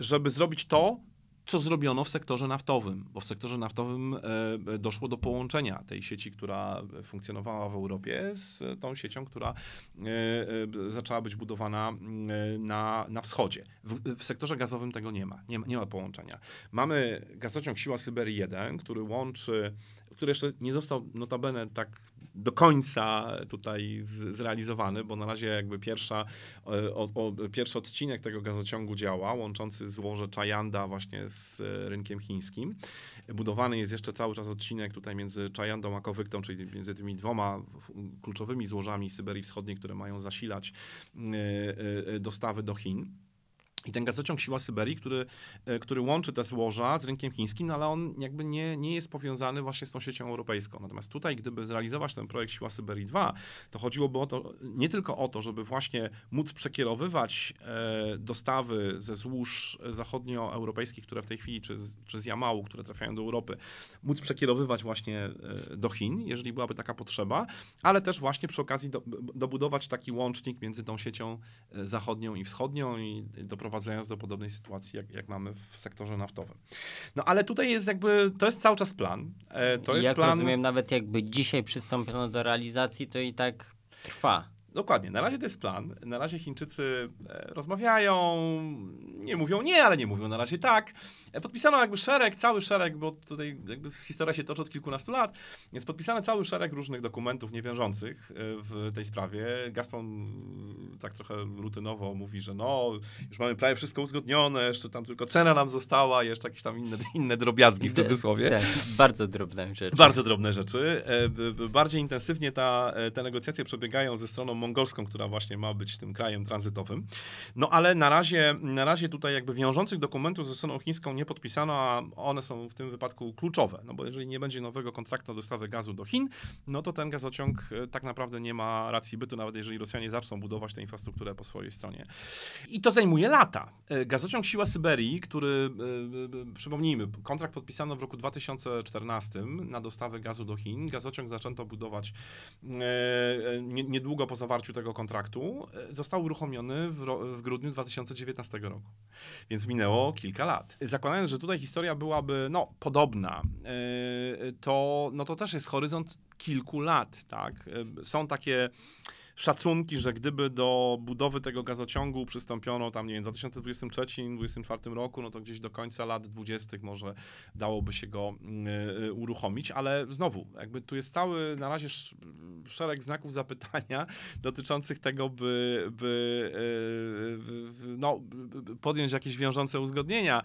Speaker 2: żeby zrobić to, co zrobiono w sektorze naftowym, bo w sektorze naftowym e, doszło do połączenia tej sieci, która funkcjonowała w Europie, z tą siecią, która e, e, zaczęła być budowana na, na wschodzie. W, w sektorze gazowym tego nie ma, nie ma, nie ma połączenia. Mamy gazociąg Siła Syberii 1, który łączy, który jeszcze nie został notabene tak do końca tutaj z, zrealizowany, bo na razie jakby pierwsza, o, o, pierwszy odcinek tego gazociągu działa, łączący złoże Chajanda właśnie z rynkiem chińskim. Budowany jest jeszcze cały czas odcinek tutaj między Chayandą a Kowyktą, czyli między tymi dwoma kluczowymi złożami Syberii Wschodniej, które mają zasilać y, y, dostawy do Chin. I ten gazociąg Siła Syberii, który, e, który łączy te złoża z rynkiem chińskim, no ale on jakby nie, nie jest powiązany właśnie z tą siecią europejską. Natomiast tutaj, gdyby zrealizować ten projekt Siła Syberii 2, to chodziłoby o to, nie tylko o to, żeby właśnie móc przekierowywać e, dostawy ze złóż zachodnioeuropejskich, które w tej chwili, czy, czy z Jamału, które trafiają do Europy, móc przekierowywać właśnie e, do Chin, jeżeli byłaby taka potrzeba, ale też właśnie przy okazji do, dobudować taki łącznik między tą siecią zachodnią i wschodnią i doprowadzić doprowadzając do podobnej sytuacji, jak, jak mamy w sektorze naftowym. No ale tutaj jest jakby, to jest cały czas plan.
Speaker 1: E, to jest jak plan... rozumiem, nawet jakby dzisiaj przystąpiono do realizacji, to i tak trwa.
Speaker 2: Dokładnie, na razie to jest plan. Na razie Chińczycy e, rozmawiają, nie mówią nie, ale nie mówią na razie tak. podpisano jakby szereg, cały szereg, bo tutaj jakby historia się toczy od kilkunastu lat, jest podpisany cały szereg różnych dokumentów niewiążących e, w tej sprawie. Gazprom tak trochę rutynowo mówi, że no, już mamy prawie wszystko uzgodnione, jeszcze tam tylko cena nam została, jeszcze jakieś tam inne, inne drobiazgi w cudzysłowie.
Speaker 1: Tak, bardzo drobne rzeczy.
Speaker 2: Bardzo drobne rzeczy. Bardziej intensywnie ta, te negocjacje przebiegają ze stroną mongolską, która właśnie ma być tym krajem tranzytowym. No ale na razie, na razie tutaj jakby wiążących dokumentów ze stroną chińską nie podpisano, a one są w tym wypadku kluczowe, no bo jeżeli nie będzie nowego kontraktu o dostawę gazu do Chin, no to ten gazociąg e, tak naprawdę nie ma racji bytu, nawet jeżeli Rosjanie zaczną budować tę infrastrukturę po swojej stronie. I to zajmuje lata. E, gazociąg Siła Syberii, który, e, przypomnijmy, kontrakt podpisano w roku 2014 na dostawę gazu do Chin. Gazociąg zaczęto budować niedługo po zawarciu tego kontraktu. Został uruchomiony w, w grudniu 2019 roku. Więc minęło kilka lat. Zakładając, że tutaj historia byłaby no, podobna, yy, to, no, to też jest horyzont kilku lat. Tak? Yy, są takie szacunki, że gdyby do budowy tego gazociągu przystąpiono tam, nie wiem, w 2023-2024 roku, no to gdzieś do końca lat 20. może dałoby się go y, uruchomić, ale znowu, jakby tu jest cały na razie szereg znaków zapytania dotyczących tego, by, by y, no, podjąć jakieś wiążące uzgodnienia.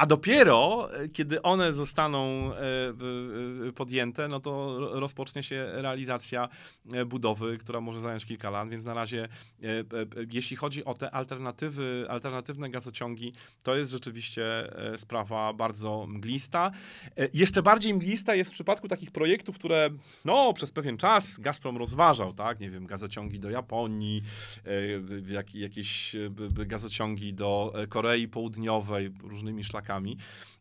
Speaker 2: A dopiero, e, kiedy one zostaną e, podjęte, no to rozpocznie się realizacja e, budowy, która może zająć kilka lat, więc na razie, jeśli chodzi o te alternatywy, alternatywne gazociągi, to jest rzeczywiście sprawa bardzo mglista. Jeszcze bardziej mglista jest w przypadku takich projektów, które no, przez pewien czas Gazprom rozważał, tak, nie wiem, gazociągi do Japonii, jak, jakieś gazociągi do Korei Południowej, różnymi szlakami markami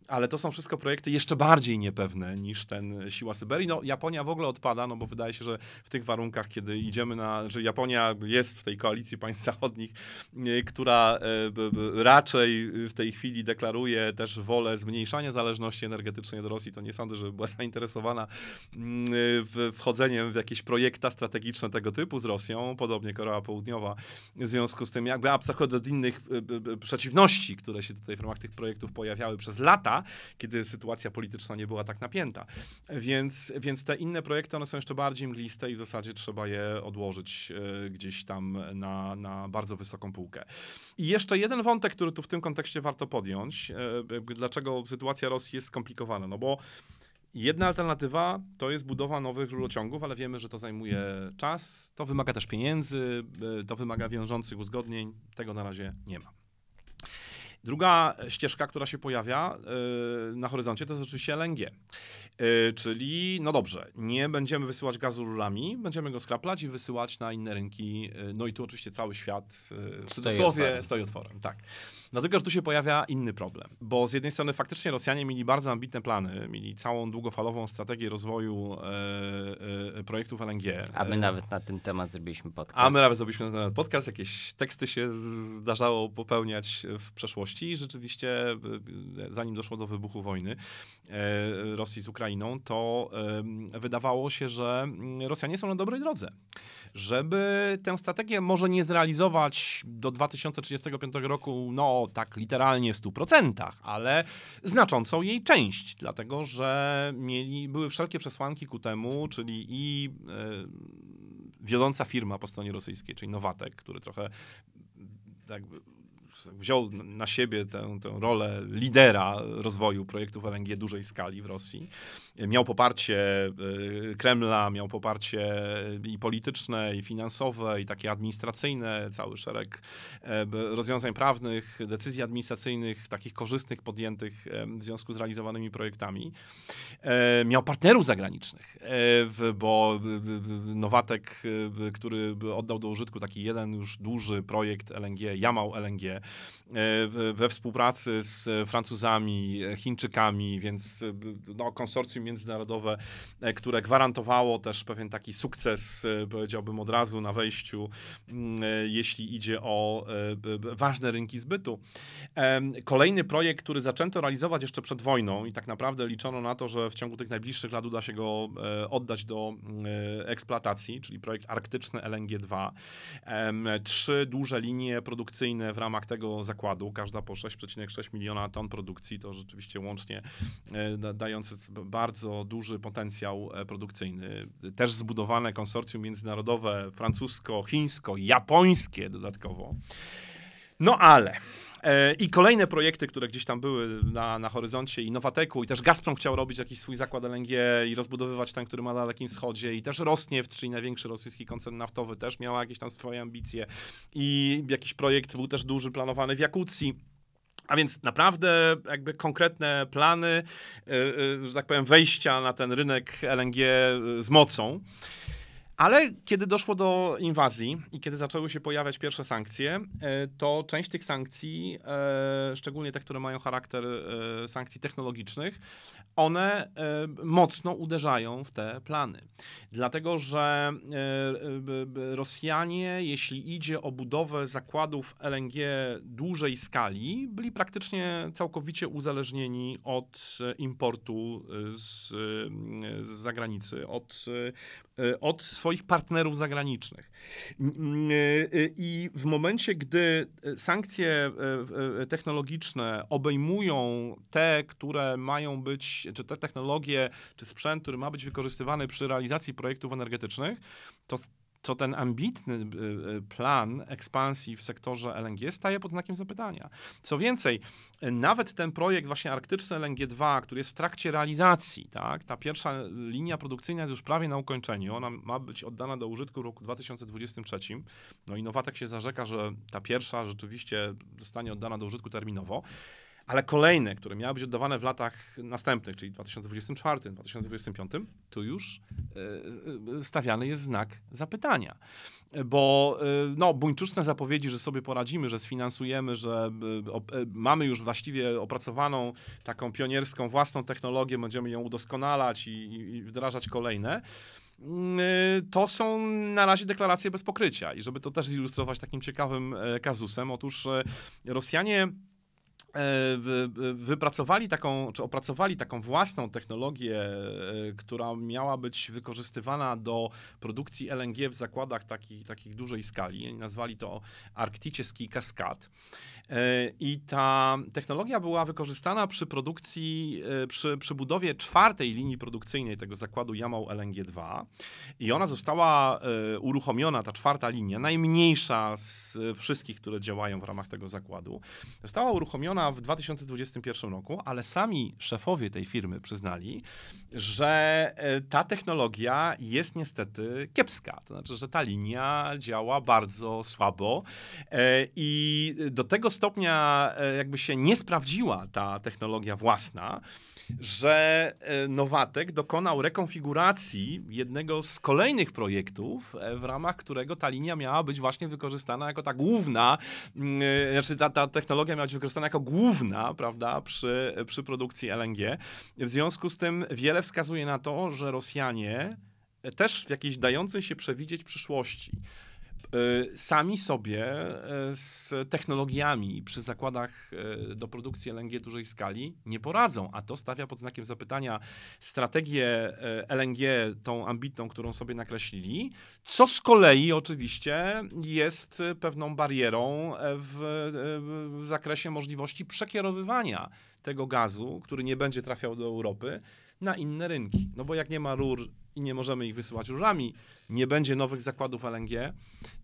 Speaker 2: ale to są wszystko projekty jeszcze bardziej niepewne niż ten Siła Syberii. No Japonia w ogóle odpada, no bo wydaje się, że w tych warunkach, kiedy idziemy na, że Japonia jest w tej koalicji państw zachodnich, która e, raczej w tej chwili deklaruje też wolę zmniejszania zależności energetycznej od Rosji, to nie sądzę, żeby była zainteresowana mm, wchodzeniem w jakieś projekta strategiczne tego typu z Rosją, podobnie Korea Południowa. W związku z tym jakby abstrahując od innych e, przeciwności, które się tutaj w ramach tych projektów pojawiały przez lata, kiedy sytuacja polityczna nie była tak napięta. Więc, więc te inne projekty, one są jeszcze bardziej mgliste i w zasadzie trzeba je odłożyć e, gdzieś tam na, na bardzo wysoką półkę. I jeszcze jeden wątek, który tu w tym kontekście warto podjąć, e, dlaczego sytuacja Rosji jest skomplikowana, no bo Jedna alternatywa to jest budowa nowych rurociągów, ale wiemy, że to zajmuje czas, to wymaga też pieniędzy, e, to wymaga wiążących uzgodnień. Tego na razie nie ma. Druga ścieżka, która się pojawia yy, na horyzoncie, to jest oczywiście LNG. Yy, czyli, no dobrze, nie będziemy wysyłać gazu rurami, będziemy go skraplać i wysyłać na inne rynki. Yy, no i tu oczywiście cały świat w cudzysłowie stoi, stoi otworem. Tak. Tylko, że tu się pojawia inny problem, bo z jednej strony faktycznie Rosjanie mieli bardzo ambitne plany, mieli całą długofalową strategię rozwoju e, e, projektów LNG.
Speaker 1: A my nawet na ten temat zrobiliśmy podcast.
Speaker 2: A my nawet zrobiliśmy na ten temat podcast, jakieś teksty się zdarzało popełniać w przeszłości i rzeczywiście, e, zanim doszło do wybuchu wojny e, Rosji z Ukrainą, to e, wydawało się, że Rosjanie są na dobrej drodze. Żeby tę strategię może nie zrealizować do 2035 roku, no tak literalnie w 100%, ale znaczącą jej część, dlatego że mieli, były wszelkie przesłanki ku temu, czyli i e, wiodąca firma po stronie rosyjskiej, czyli Nowatek, który trochę jakby wziął na siebie tę, tę rolę lidera rozwoju projektów LNG dużej skali w Rosji. Miał poparcie y, Kremla, miał poparcie i polityczne, i finansowe, i takie administracyjne, cały szereg e, rozwiązań prawnych, decyzji administracyjnych, takich korzystnych podjętych e, w związku z realizowanymi projektami. E, miał partnerów zagranicznych, bo Nowatek, który oddał do użytku taki jeden już duży projekt LNG, Jamał LNG, we współpracy z Francuzami, Chińczykami, więc no, konsorcjum międzynarodowe, e, które gwarantowało też pewien taki sukces, powiedziałbym od razu na wejściu, mm, jeśli idzie o ważne rynki zbytu. Kolejny projekt, który zaczęto realizować jeszcze przed wojną i tak naprawdę liczono na to, że w ciągu tych najbliższych lat uda się go oddać do eksploatacji, czyli projekt arktyczny LNG-2. Trzy duże linie produkcyjne w ramach tego zakładu, każda po 6,6 miliona ton produkcji, to rzeczywiście łącznie e, dające bardzo duży potencjał e, produkcyjny. Też zbudowane konsorcjum międzynarodowe francusko-chińsko-japońskie dodatkowo. No ale E, I kolejne projekty, które gdzieś tam były na, na horyzoncie i Nowateku, i też Gazprom chciał robić jakiś swój zakład LNG i rozbudowywać ten, który ma na Dalekim Wschodzie, i też Rosnieft, czyli największy rosyjski koncern naftowy, też miał jakieś tam swoje ambicje. I jakiś projekt był też duży, planowany w Jakucji. A więc naprawdę jakby konkretne plany, e, e, że tak powiem, wejścia na ten rynek LNG z mocą. Ale kiedy doszło do inwazji i kiedy zaczęły się pojawiać pierwsze sankcje, e, to część tych sankcji, e, szczególnie te, które mają charakter e, sankcji technologicznych, one mocno uderzają w te plany. Dlatego, że Rosjanie, jeśli idzie o budowę zakładów LNG dużej skali, byli praktycznie całkowicie uzależnieni od importu z, z zagranicy, od od swoich partnerów zagranicznych. E, I w momencie, gdy sankcje e, technologiczne obejmują te, które mają być, czy te technologie, czy sprzęt, który ma być wykorzystywany przy realizacji projektów energetycznych, to co ten ambitny y, y, plan ekspansji w sektorze LNG staje pod znakiem zapytania. Co więcej, nawet ten projekt właśnie arktyczny LNG-2, który jest w trakcie realizacji, tak, ta pierwsza linia produkcyjna jest już prawie na ukończeniu, ona ma być oddana do użytku w roku 2023, no i Nowatek się zarzeka, że ta pierwsza rzeczywiście zostanie oddana do użytku terminowo, ale kolejne, które miały być oddawane w latach następnych, czyli 2024, 2025, tu już e, e, stawiany jest znak zapytania. Bo e, no, buńczuczne zapowiedzi, że sobie poradzimy, że sfinansujemy, że mamy już właściwie opracowaną taką pionierską własną technologię, będziemy ją udoskonalać i, i wdrażać kolejne mm, to są na razie deklaracje bez pokrycia. I żeby to też zilustrować takim ciekawym kazusem, otóż Rosjanie wypracowali taką, czy opracowali taką własną technologię, e, która miała być wykorzystywana do produkcji LNG w zakładach takich, takich dużej skali. Nazwali to Arktycki Kaskad. E, I ta technologia była wykorzystana przy produkcji, przy, przy budowie czwartej linii produkcyjnej tego zakładu Jamał LNG-2. I ona została uruchomiona, ta czwarta linia, najmniejsza z wszystkich, które działają w ramach tego zakładu, została uruchomiona w 2021 roku, ale sami szefowie tej firmy przyznali, że e, ta technologia jest niestety kiepska. To znaczy, że ta linia działa bardzo słabo e, i do tego stopnia e, jakby się nie sprawdziła ta technologia własna, że Nowatek dokonał rekonfiguracji jednego z kolejnych projektów, w ramach którego ta linia miała być właśnie wykorzystana jako ta główna, mm, znaczy ta, ta technologia miała być wykorzystana jako główna, prawda, przy, przy produkcji LNG. W związku z tym wiele wskazuje na to, że Rosjanie też w jakiejś dającej się przewidzieć przyszłości sami sobie y, z technologiami przy zakładach y, do produkcji LNG dużej skali nie poradzą, a to stawia pod znakiem zapytania strategię LNG, tą ambitną, którą sobie nakreślili, co z kolei oczywiście jest pewną barierą w, w zakresie możliwości przekierowywania tego gazu, który nie będzie trafiał do Europy, na inne rynki. No bo jak nie ma rur i nie możemy ich wysyłać rurami, nie będzie nowych zakładów LNG,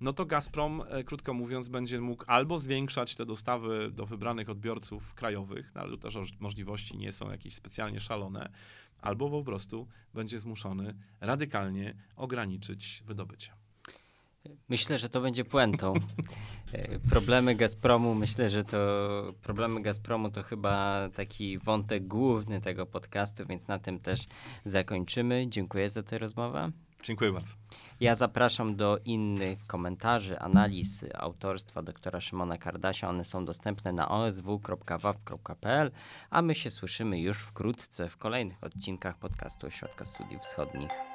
Speaker 2: no to Gazprom, e, krótko mówiąc, będzie mógł albo zwiększać te dostawy do wybranych odbiorców krajowych, no ale też możliwości nie są jakieś specjalnie szalone, albo po prostu będzie zmuszony radykalnie ograniczyć wydobycie.
Speaker 1: Myślę, że to będzie puentą. E, problemy Gazpromu, myślę, że to problemy Gazpromu to chyba taki wątek główny tego podcastu, więc na tym też zakończymy. Dziękuję za tę rozmowę.
Speaker 2: Dziękuję bardzo.
Speaker 1: Ja zapraszam do innych komentarzy, analiz autorstwa doktora Szymona Kardasia. One są dostępne na osw.waw.pl, a my się słyszymy już wkrótce w kolejnych odcinkach podcastu Ośrodka Studiów Wschodnich.